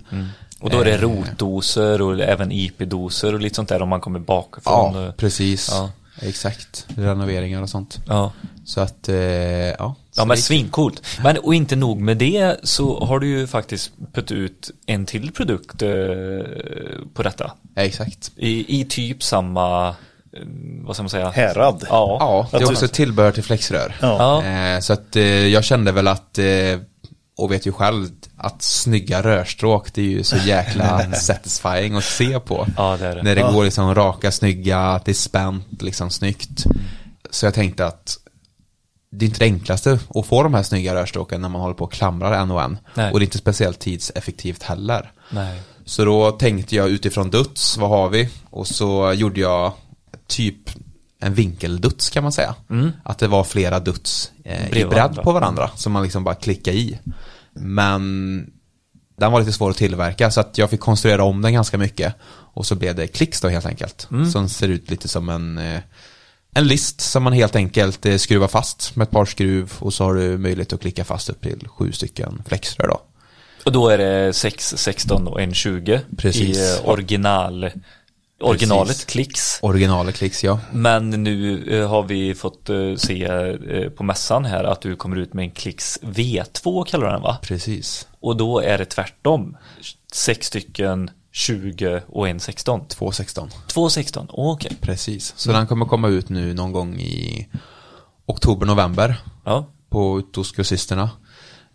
Speaker 2: Och då är det
Speaker 5: Eh,
Speaker 2: rotdoser och även IP-doser och lite sånt där om man kommer bakifrån.
Speaker 5: Ja, precis.
Speaker 2: Ja.
Speaker 5: Exakt. Renoveringar och sånt.
Speaker 2: ja.
Speaker 5: Så att, eh, ja.
Speaker 2: Ja men svincoolt. Men och inte nog med det så har du ju faktiskt putt ut en till produkt eh, på detta.
Speaker 5: Ja, exakt.
Speaker 2: I, i typ samma, eh, vad ska man säga?
Speaker 1: Härad.
Speaker 2: Ja.
Speaker 5: Ja, det är också tillbehör till flexrör.
Speaker 2: Ja.
Speaker 5: Eh, så att eh, jag kände väl att, eh, och vet ju själv, att snygga rörstråk, det är ju så jäkla satisfying att se på.
Speaker 2: Ja, det är det.
Speaker 5: När det
Speaker 1: Ja.
Speaker 5: går liksom raka, snygga, att det är spänt, liksom snyggt. Så jag tänkte att det är inte det enklaste att få de här snygga rörstråken när man håller på och klamrar en och en.
Speaker 2: Nej.
Speaker 5: Och det är inte speciellt tidseffektivt heller.
Speaker 2: Nej.
Speaker 5: Så då tänkte jag utifrån duts, vad har vi? Och så gjorde jag typ en vinkelduts kan man säga. Att det var flera duts eh, i
Speaker 2: Mm.
Speaker 5: Bredd på varandra. Som man liksom bara klickade i. Men den var lite svår att tillverka så att jag fick konstruera om den ganska mycket. Och så blev det klicks då helt enkelt.
Speaker 2: Mm.
Speaker 5: Som ser ut lite som en, eh, en list som man helt enkelt eh, skruvar fast med ett par skruv. Och så har du möjlighet att klicka fast upp till sju stycken flexrör då.
Speaker 2: Och då är det 6, 16 och en 20
Speaker 5: Precis.
Speaker 2: i eh, original, originalet
Speaker 5: Precis.
Speaker 2: klicks.
Speaker 5: Originalet klicks ja.
Speaker 2: Men nu eh, har vi fått eh, se eh, på mässan här att du kommer ut med en klicks V2 kallar du den va?
Speaker 5: Precis.
Speaker 2: Och då är det tvärtom. Sex stycken 20 och en 16.
Speaker 5: 216.
Speaker 2: Två 16, okej.
Speaker 5: Precis, så den kommer komma ut nu någon gång i oktober, november
Speaker 2: Ja.
Speaker 5: på ute hos grossisterna. Eh,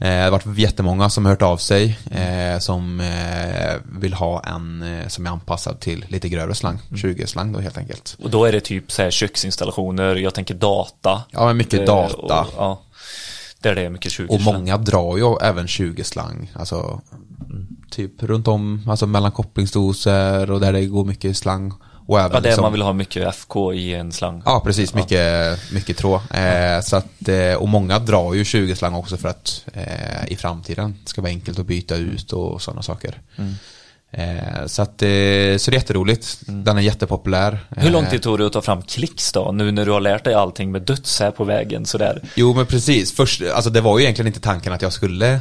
Speaker 5: det har varit jättemånga som har hört av sig eh, som eh, vill ha en eh, som är anpassad till lite grövre slang, 20-slang då helt enkelt.
Speaker 2: Och då är det typ så här köksinstallationer, jag tänker data.
Speaker 5: Ja, mycket
Speaker 2: Eh,
Speaker 5: data.
Speaker 2: Och, ja, där det är mycket 20
Speaker 5: Och många drar ju även 20-slang, alltså typ runt om, alltså mellan kopplingsdoser och där det går mycket slang. Och även
Speaker 2: Ja, där
Speaker 5: liksom-
Speaker 2: man vill ha mycket FK i en slang.
Speaker 5: Ja, precis. Mycket, mycket tråd. Eh, så att, eh, och många drar ju 20 slang också för att eh, i framtiden ska vara enkelt att byta ut och sådana saker. Eh, så att, eh, så det är jätteroligt. Den är jättepopulär.
Speaker 2: Hur lång
Speaker 5: Eh,
Speaker 2: tid tog det att ta fram klicks då? Nu när du har lärt dig allting med döds här på vägen sådär.
Speaker 5: Jo, men precis. Först, alltså det var ju egentligen inte tanken att jag skulle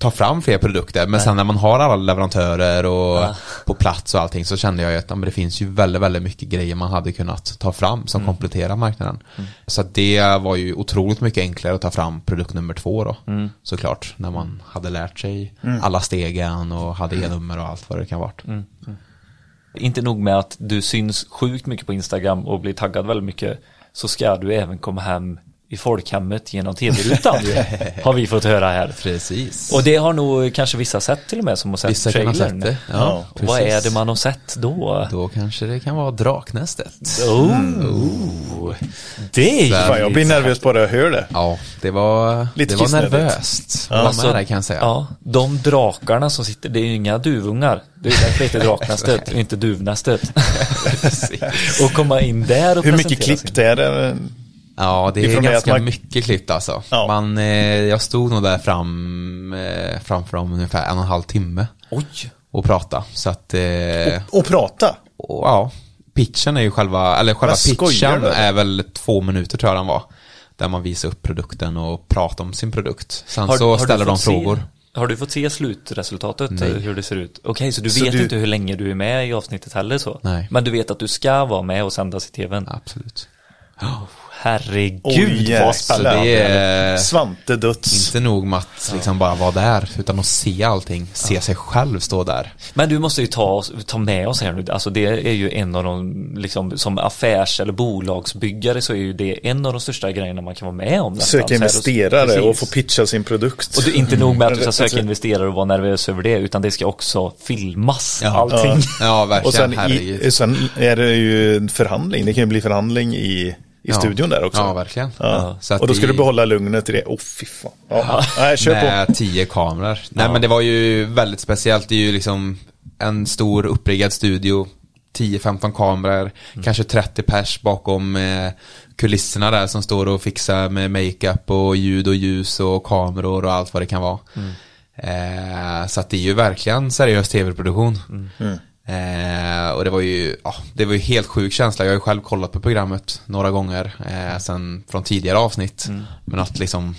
Speaker 5: ta fram fler produkter. Men sen när man har alla leverantörer och på plats och allting så kände jag att ja, men det finns ju väldigt, väldigt mycket grejer man hade kunnat ta fram som kompletterar marknaden. Så att det var ju otroligt mycket enklare att ta fram produkt nummer två då. Såklart, när man hade lärt sig alla stegen och hade e-nummer och allt vad det kan vara.
Speaker 2: Inte nog med att du syns sjukt mycket på Instagram och blir taggad väldigt mycket så ska du även komma hem i folkhemmet genom tv-rutan har vi fått höra här.
Speaker 5: Precis.
Speaker 2: Och det har nog kanske vissa sett till och med som har sett
Speaker 5: Vissa kan ha
Speaker 2: trailern.
Speaker 5: sett det.
Speaker 1: Ja,
Speaker 5: Ja,
Speaker 2: Och vad är det man har sett då?
Speaker 5: Då kanske det kan vara Draknästet.
Speaker 2: Oh, det är ju
Speaker 5: Där-
Speaker 1: Fan, jag blir nervös bara jag hör det.
Speaker 5: Ja, det var,
Speaker 1: Lite
Speaker 5: det var nervöst. Ja,
Speaker 2: Alltså,
Speaker 5: det kan jag säga.
Speaker 2: Ja, de drakarna som sitter, det är ju inga duvungar. Det är därför det heter Draknästet och inte Duvnästet. och komma in där och
Speaker 1: Hur mycket klippt
Speaker 2: sin-
Speaker 1: är det?
Speaker 5: Ja, det är ganska
Speaker 1: man-
Speaker 5: mycket klippt alltså.
Speaker 1: Ja.
Speaker 5: Man, eh, jag stod nog där fram, eh, framför dem ungefär en och en halv timme
Speaker 2: Oj!
Speaker 5: och prata. Så att, eh,
Speaker 1: Och prata?
Speaker 5: och, ja, pitchen är ju själva, eller själva pitchen är väl två minuter tror jag den var. Där man visar upp produkten och pratar om sin produkt. Sen så
Speaker 2: du
Speaker 5: ställer de frågor.
Speaker 2: Se, har du fått se slutresultatet,
Speaker 5: Nej.
Speaker 2: eh, hur det ser ut? Okej, så du
Speaker 1: Så
Speaker 2: vet
Speaker 1: du-
Speaker 2: inte hur länge du är med i avsnittet heller så?
Speaker 5: Nej.
Speaker 2: Men du vet att du ska vara med och sändas i tvn?
Speaker 5: Absolut.
Speaker 2: Herregud
Speaker 1: jäklar.
Speaker 2: vad spännande!
Speaker 5: det är
Speaker 1: Svante döds.
Speaker 5: inte nog med att liksom bara vara där, utan att se allting. Se sig själv stå där.
Speaker 2: Men du måste ju ta, oss- ta med oss här nu, alltså det är ju en av de, liksom som affärs eller bolagsbyggare så är ju det en av de största grejerna man kan vara med om. nästan.
Speaker 1: Söka investerare
Speaker 2: precis.
Speaker 1: och få pitcha sin produkt.
Speaker 2: Och det är inte nog med att du ska söka investerare och vara nervös över det, utan det ska också filmas,
Speaker 5: Ja.
Speaker 2: allting.
Speaker 5: Ja, verkligen.
Speaker 1: Och sen, i, sen är det ju en förhandling. Det kan ju bli förhandling i, i studion där också.
Speaker 5: Ja, verkligen.
Speaker 1: Ja. Och då ska
Speaker 5: det-
Speaker 1: du behålla lugnet i det. Åh, oh, fy fan. Ja. Nej, kör på.
Speaker 5: Med tio kameror. Nej men det var ju väldigt speciellt. Det är ju liksom en stor uppriggad studio. 10-15 kameror, kanske 30 pers bakom eh, kulisserna där som står och fixar med makeup och ljud och ljus och kameror och allt vad det kan vara. Eh, så att det är ju verkligen seriös tv-produktion. Eh, och det var ju, ja, det var ju helt sjuk känsla. Jag har ju själv kollat på programmet några gånger eh, sen från tidigare avsnitt. Men att liksom,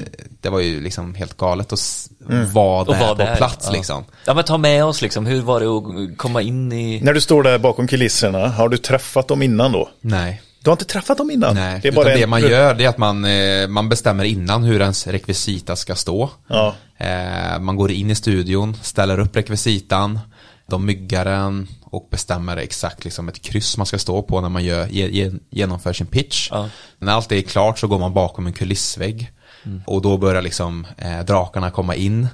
Speaker 5: eh, det var ju liksom helt galet att s- vara
Speaker 2: Och
Speaker 5: där
Speaker 2: vara
Speaker 5: på
Speaker 2: där,
Speaker 5: plats
Speaker 2: ja.
Speaker 5: liksom.
Speaker 2: Ja men ta med oss liksom, hur var det att komma in i...
Speaker 1: När du står där bakom kulisserna, har du träffat dem innan då?
Speaker 5: Nej.
Speaker 1: Du har inte träffat dem innan?
Speaker 5: Nej,
Speaker 1: det är bara
Speaker 5: det
Speaker 1: en...
Speaker 5: man gör det är att man, eh, man bestämmer innan hur ens rekvisita ska stå.
Speaker 1: Ja.
Speaker 5: Eh, man går in i studion, ställer upp rekvisitan, de myggar den och bestämmer exakt liksom ett kryss man ska stå på när man gör, ge, ge, genomför sin pitch.
Speaker 2: Ja.
Speaker 5: När allt är klart så går man bakom en kulissvägg och då börjar liksom eh, drakarna komma in.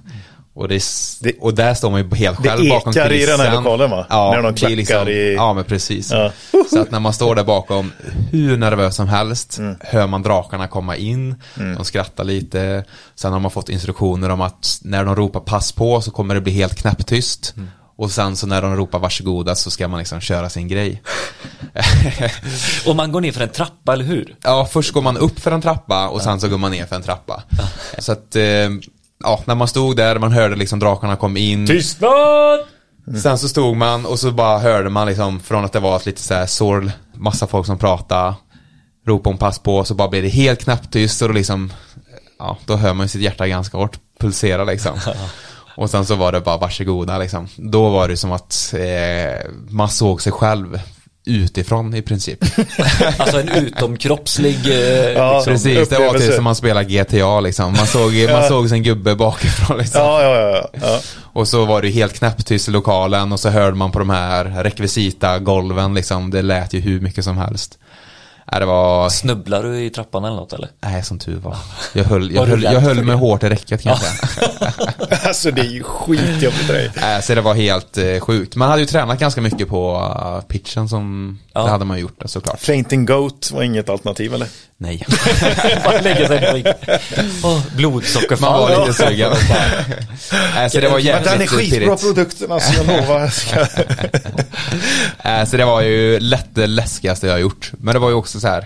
Speaker 5: Och, det,
Speaker 1: Det-
Speaker 5: och där står man ju helt
Speaker 1: det
Speaker 5: själv bakom
Speaker 1: ekar i
Speaker 5: kulissen.
Speaker 1: den här lokalen, va?
Speaker 5: Ja,
Speaker 1: När de
Speaker 5: det är liksom,
Speaker 1: klackar i-
Speaker 5: Ja, men precis.
Speaker 1: Ja.
Speaker 5: Så att när man står där bakom, hur nervös som helst,
Speaker 1: Mm.
Speaker 5: hör man drakarna komma in, de skrattar lite, sen har man fått instruktioner om att när de ropar pass på så kommer det bli helt knäpptyst.
Speaker 1: Mm.
Speaker 5: Och sen så när de ropar varsågoda så ska man liksom köra sin grej.
Speaker 2: Och man går ner för en trappa, eller hur?
Speaker 5: ja, först går man upp för en trappa och sen så går man ner för en trappa. Så att, eh, ja, när man stod där, man hörde liksom drakarna kom in.
Speaker 2: Tystnad!
Speaker 5: Sen så stod man och så bara hörde man liksom från att det var ett lite så här sorl, massa folk som pratade, ropa om pass på, så bara blev det helt knäpptyst och då liksom, ja, då hör man ju sitt hjärta ganska hårt pulsera liksom. Och sen så var det bara varsågoda liksom. Då var det som att eh, man såg sig själv utifrån i princip.
Speaker 2: Alltså en utomkroppslig... Eh,
Speaker 1: Ja,
Speaker 2: liksom.
Speaker 5: Precis, det var
Speaker 1: upplevelse.
Speaker 5: typ som man spelar GTA liksom. Man såg, man såg sin gubbe bakifrån liksom.
Speaker 1: Ja, ja, ja. ja.
Speaker 5: Och så var det helt knäpptyst i lokalen och så hörde man på de här rekvisita golven liksom. Det lät ju hur mycket som helst. Nej, det var,
Speaker 2: Snubblar du i trappan eller något eller?
Speaker 5: nej som tur var. Jag höll, jag höll, jag
Speaker 2: för
Speaker 5: höll mig hårt i räcket kan jag säga.
Speaker 1: Alltså det är ju skitjobbigt det där.
Speaker 5: Nej, så det var helt eh, sjukt. Man hade ju tränat ganska mycket på uh, pitchen som,
Speaker 2: Ja.
Speaker 5: det hade man gjort såklart.
Speaker 1: Fainting Goat var inget alternativ eller?
Speaker 5: Nej.
Speaker 2: Bara lägga sig på. Åh, blodsockerfall.
Speaker 5: Man var lite sugen. Nej, så det var
Speaker 1: Men
Speaker 5: jävligt
Speaker 1: den är skitbra produkten alltså, jag lovar.
Speaker 5: Eh, Så det var ju lätt det läskigaste jag har gjort. Men det var ju också så här.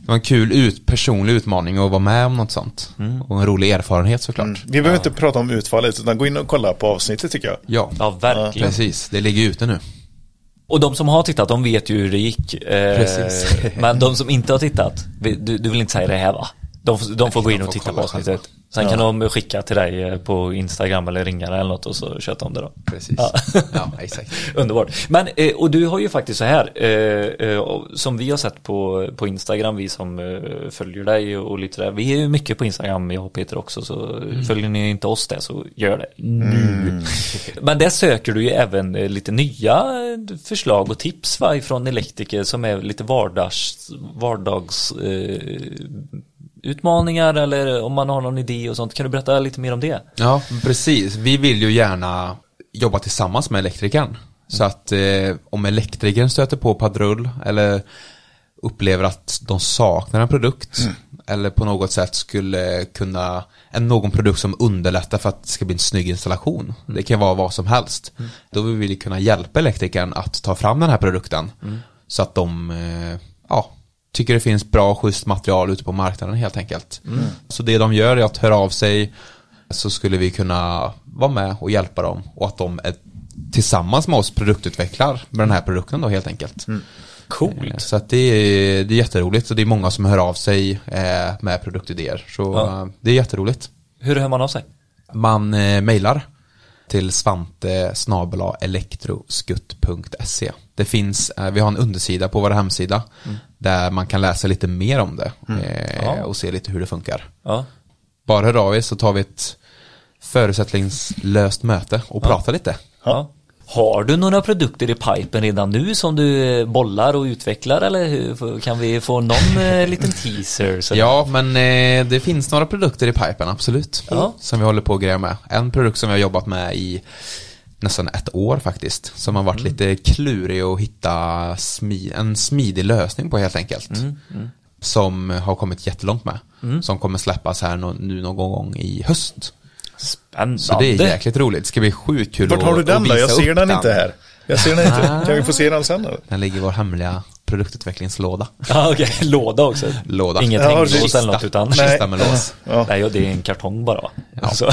Speaker 5: Det var en kul ut, personlig utmaning att vara med om något sånt. Och en rolig erfarenhet såklart.
Speaker 1: Vi behöver inte prata om utfallet utan gå in och kolla på avsnittet tycker jag.
Speaker 5: Ja,
Speaker 2: Ja, verkligen.
Speaker 5: precis. Det ligger ute nu.
Speaker 2: Och de som har tittat, de vet ju hur det gick. Eh,
Speaker 5: Precis.
Speaker 2: Men de som inte har tittat, du, du vill inte säga det här va? De, de får gå in och titta på avsnittet. Sen kan de skicka till dig eh, på Instagram eller ringa dig eller något och så köta om det då.
Speaker 5: Precis.
Speaker 2: Ja.
Speaker 5: Ja, exakt.
Speaker 2: Underbart. Men, eh, och du har ju faktiskt så här, eh, som vi har sett på, på Instagram, vi som följer dig och lite där. Vi är ju mycket på Instagram, jag och Peter också, så följer ni inte oss där så gör det nu. Men där söker du ju även lite nya förslag och tips va, ifrån elektriker som är lite vardags, vardags utmaningar eller om man har någon idé och sånt. Kan du berätta lite mer om det?
Speaker 5: Ja, precis. Vi vill ju gärna jobba tillsammans med elektrikern. Så att eh, om elektrikern stöter på padrull eller upplever att de saknar en produkt eller på något sätt skulle kunna, en, någon produkt som underlättar för att det ska bli en snygg installation. Det kan vara vad som helst. Då vill vi kunna hjälpa elektrikern att ta fram den här produkten så att de eh, ja, tycker det finns bra schysst material ute på marknaden helt enkelt. Så det de gör är att höra av sig så skulle vi kunna vara med och hjälpa dem och att de är tillsammans med oss produktutvecklar med den här produkten då helt enkelt.
Speaker 2: Coolt.
Speaker 5: Så att det är, det är jätteroligt och det är många som hör av sig eh, med produktidéer. Så
Speaker 2: Ja.
Speaker 5: eh, det är jätteroligt.
Speaker 2: Hur hör man av sig?
Speaker 5: Man eh, mejlar till svante snabel-a elektroskutt.se. Det finns, eh, vi har en undersida på vår hemsida där man kan läsa lite mer om det eh,
Speaker 2: Ja.
Speaker 5: och se lite hur det funkar.
Speaker 2: Ja.
Speaker 5: Bara hör av er så tar vi ett förutsättningslöst möte och pratar lite.
Speaker 2: ja. Har du några produkter i pipen redan nu som du eh, bollar och utvecklar eller hur, kan vi få någon eh, liten teaser? Så
Speaker 5: Ja, men eh, det finns några produkter i pipen, absolut.
Speaker 2: Ja.
Speaker 5: Som vi håller på att greja med. En produkt som vi har jobbat med i nästan ett år faktiskt. Som har varit lite klurig att hitta smi- en smidig lösning på helt enkelt. Som har kommit jättelångt med. Som kommer släppas här nu någon gång i höst.
Speaker 2: Spännande.
Speaker 5: Så det är jäkligt roligt. Det ska bli sjukt kul
Speaker 1: Vart har du
Speaker 5: att-
Speaker 1: den
Speaker 5: att
Speaker 1: då? Jag
Speaker 5: visa
Speaker 1: ser
Speaker 5: upp
Speaker 1: den inte här. Jag ser den inte. Kan vi få se den sen eller?
Speaker 5: Den ligger i vår hemliga produktutvecklingslåda.
Speaker 2: Ja, okej. Låda också.
Speaker 5: Låda.
Speaker 2: Inget
Speaker 1: Ja,
Speaker 2: hänglås
Speaker 1: kista.
Speaker 2: eller något utan.
Speaker 1: Nej.
Speaker 5: Kista med lås.
Speaker 1: Ja.
Speaker 2: Nej, det är en kartong bara va?
Speaker 5: Ja.
Speaker 2: Så.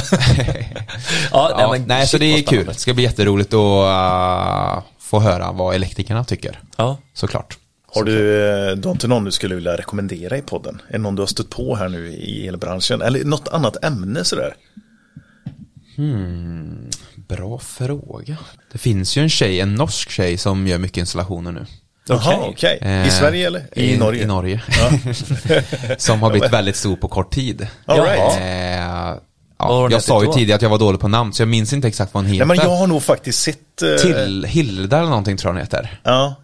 Speaker 2: ja,
Speaker 5: Ja,
Speaker 2: men
Speaker 5: nej, så det är kul. Det ska bli jätteroligt att uh, få höra vad elektrikerna tycker.
Speaker 2: Ja.
Speaker 5: Såklart.
Speaker 1: Har du, eh, du har inte någon du skulle vilja rekommendera i podden? Är det någon du har stött på här nu i elbranschen? Eller något annat ämne sådär?
Speaker 5: Bra fråga. Det finns ju en tjej, en norsk tjej som gör mycket installationer nu.
Speaker 1: Jaha, okej. I
Speaker 5: Eh,
Speaker 1: Sverige eller? I, Norge?
Speaker 5: I Norge. som har blivit väldigt stor på kort tid.
Speaker 1: All right.
Speaker 5: Eh, ja, jag sa ju
Speaker 2: då?
Speaker 5: tidigare att jag var dålig på namn, så jag minns inte exakt vad hon
Speaker 1: Nej,
Speaker 5: heter.
Speaker 1: men jag har nog faktiskt sett... eh,
Speaker 5: Till Hilda eller någonting tror jag hon heter.
Speaker 1: Ja.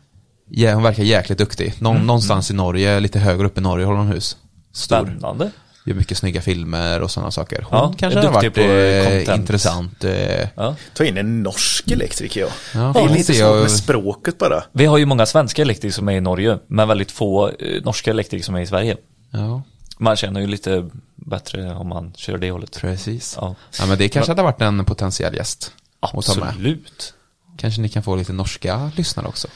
Speaker 5: Ja, hon verkar jäkligt duktig. Någon,
Speaker 2: Mm.
Speaker 5: Någonstans i Norge, lite högre upp i Norge håller hon hus. Stor.
Speaker 2: Spännande.
Speaker 5: Gör mycket snygga filmer och sådana saker. Hon
Speaker 2: Ja,
Speaker 5: kanske har varit
Speaker 2: på
Speaker 5: eh, intressant. Eh,
Speaker 2: Ja.
Speaker 1: Ta in en norsk elektriker ja.
Speaker 5: Ja,
Speaker 1: det är lite svårt med språket bara.
Speaker 2: Vi har ju många svenska elektriker som är i Norge, men väldigt få eh, norska elektriker som är i Sverige.
Speaker 5: ja,
Speaker 2: Man känner ju lite bättre om man kör det hållet.
Speaker 5: precis.
Speaker 2: Ja.
Speaker 5: Ja, men det kanske hade varit en potentiell gäst.
Speaker 2: Absolut.
Speaker 5: Kanske ni kan få lite norska lyssnare också.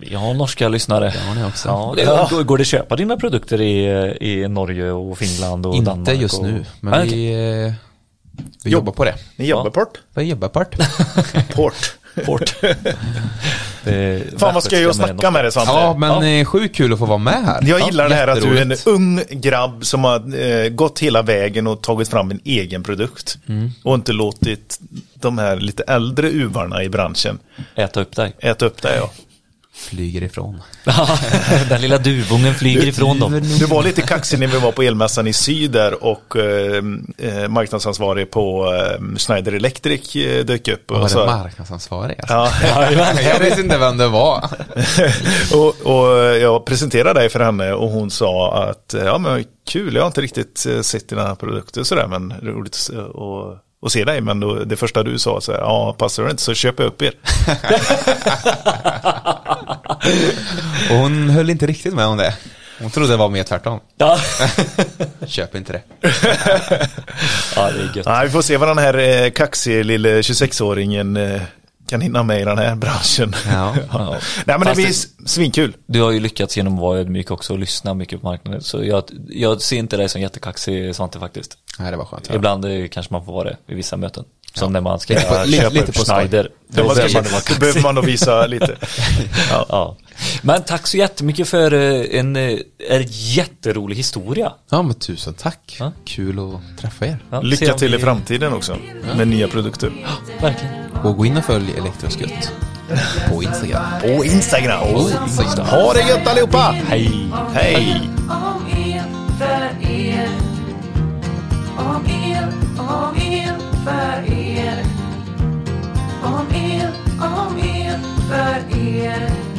Speaker 2: Vi har norska lyssnare.
Speaker 5: Det har ni också.
Speaker 2: Ja, det, går- Går det att köpa dina produkter i, i Norge och Finland och
Speaker 5: Inte
Speaker 2: Danmark?
Speaker 5: just
Speaker 2: och...
Speaker 5: nu, men
Speaker 2: Ah,
Speaker 5: vi, eh, vi jobbar på det.
Speaker 1: Ni jobbar port?
Speaker 5: Vi jobbar på det.
Speaker 1: Port.
Speaker 2: Port. Det-
Speaker 1: Fan vad ska jag snacka med dig Svante.
Speaker 5: Ja, men
Speaker 2: Ja.
Speaker 5: eh, sjukt kul att få vara med här.
Speaker 1: Jag gillar det här att du är en ung grabb som har eh, gått hela vägen och tagit fram en egen produkt.
Speaker 5: Mm.
Speaker 1: Och inte låtit de här lite äldre uvarna i branschen
Speaker 2: Äta upp dig.
Speaker 1: äta upp det. Ja.
Speaker 5: Flyger ifrån.
Speaker 2: Den lilla duvungen flyger ifrån dem.
Speaker 1: Du var lite kaxig när vi var på elmässan i syd där och eh, eh, marknadsansvarig på eh, Schneider Electric eh, dök upp.
Speaker 5: Och
Speaker 1: Och,
Speaker 5: var
Speaker 1: så,
Speaker 5: det marknadsansvarig alltså.
Speaker 1: ja,
Speaker 5: Jag visste inte vem det var.
Speaker 1: och, och jag presenterade dig för henne och hon sa att eh, ja men kul, jag har inte riktigt eh, sett dina produkter sådär men roligt att och, se dig. Men då, det första du sa så här, ja passar det inte så köper jag upp er.
Speaker 5: Och hon höll inte riktigt med om det. Hon trodde det var mer tvärtom.
Speaker 2: Ja.
Speaker 5: Köp inte det.
Speaker 2: ja, det är gött.
Speaker 1: Nej, vi får se vad den här eh, kaxige lille 26-åringen eh, kan hinna med i den här branschen.
Speaker 5: Ja.
Speaker 2: Ja.
Speaker 1: Nej men det
Speaker 2: Fast
Speaker 1: blir s- svinkul.
Speaker 2: Du har ju lyckats genom att vara ödmjuk också och lyssna mycket på marknaden. Så jag, jag ser inte dig som jättekaxig Svante faktiskt.
Speaker 5: Nej, det var skönt.
Speaker 2: Ibland kanske man får vara det i vissa möten. Som när man ska
Speaker 5: Lite på-
Speaker 2: köpa
Speaker 5: lite på.
Speaker 2: Schneider.
Speaker 1: Då,
Speaker 2: Då
Speaker 1: man
Speaker 2: behöver man
Speaker 1: då behöver man nog visa lite. Ja.
Speaker 2: Ja. Men tack så jättemycket för eh, en eh, en jätterolig historia.
Speaker 5: Ja, men tusen tack.
Speaker 2: Ja.
Speaker 5: Kul att träffa er.
Speaker 2: Ja,
Speaker 1: Lycka till i
Speaker 2: vi-
Speaker 1: framtiden också med nya produkter.
Speaker 2: Verkligen.
Speaker 5: Och gå in och följ Elektroskutt på Instagram.
Speaker 1: På Instagram.
Speaker 5: Instagram.
Speaker 1: Ha det gött allihopa!
Speaker 2: Hej.
Speaker 1: Hej!
Speaker 4: Om er, för er. Om er, om er, för er. Om er, om er, för er.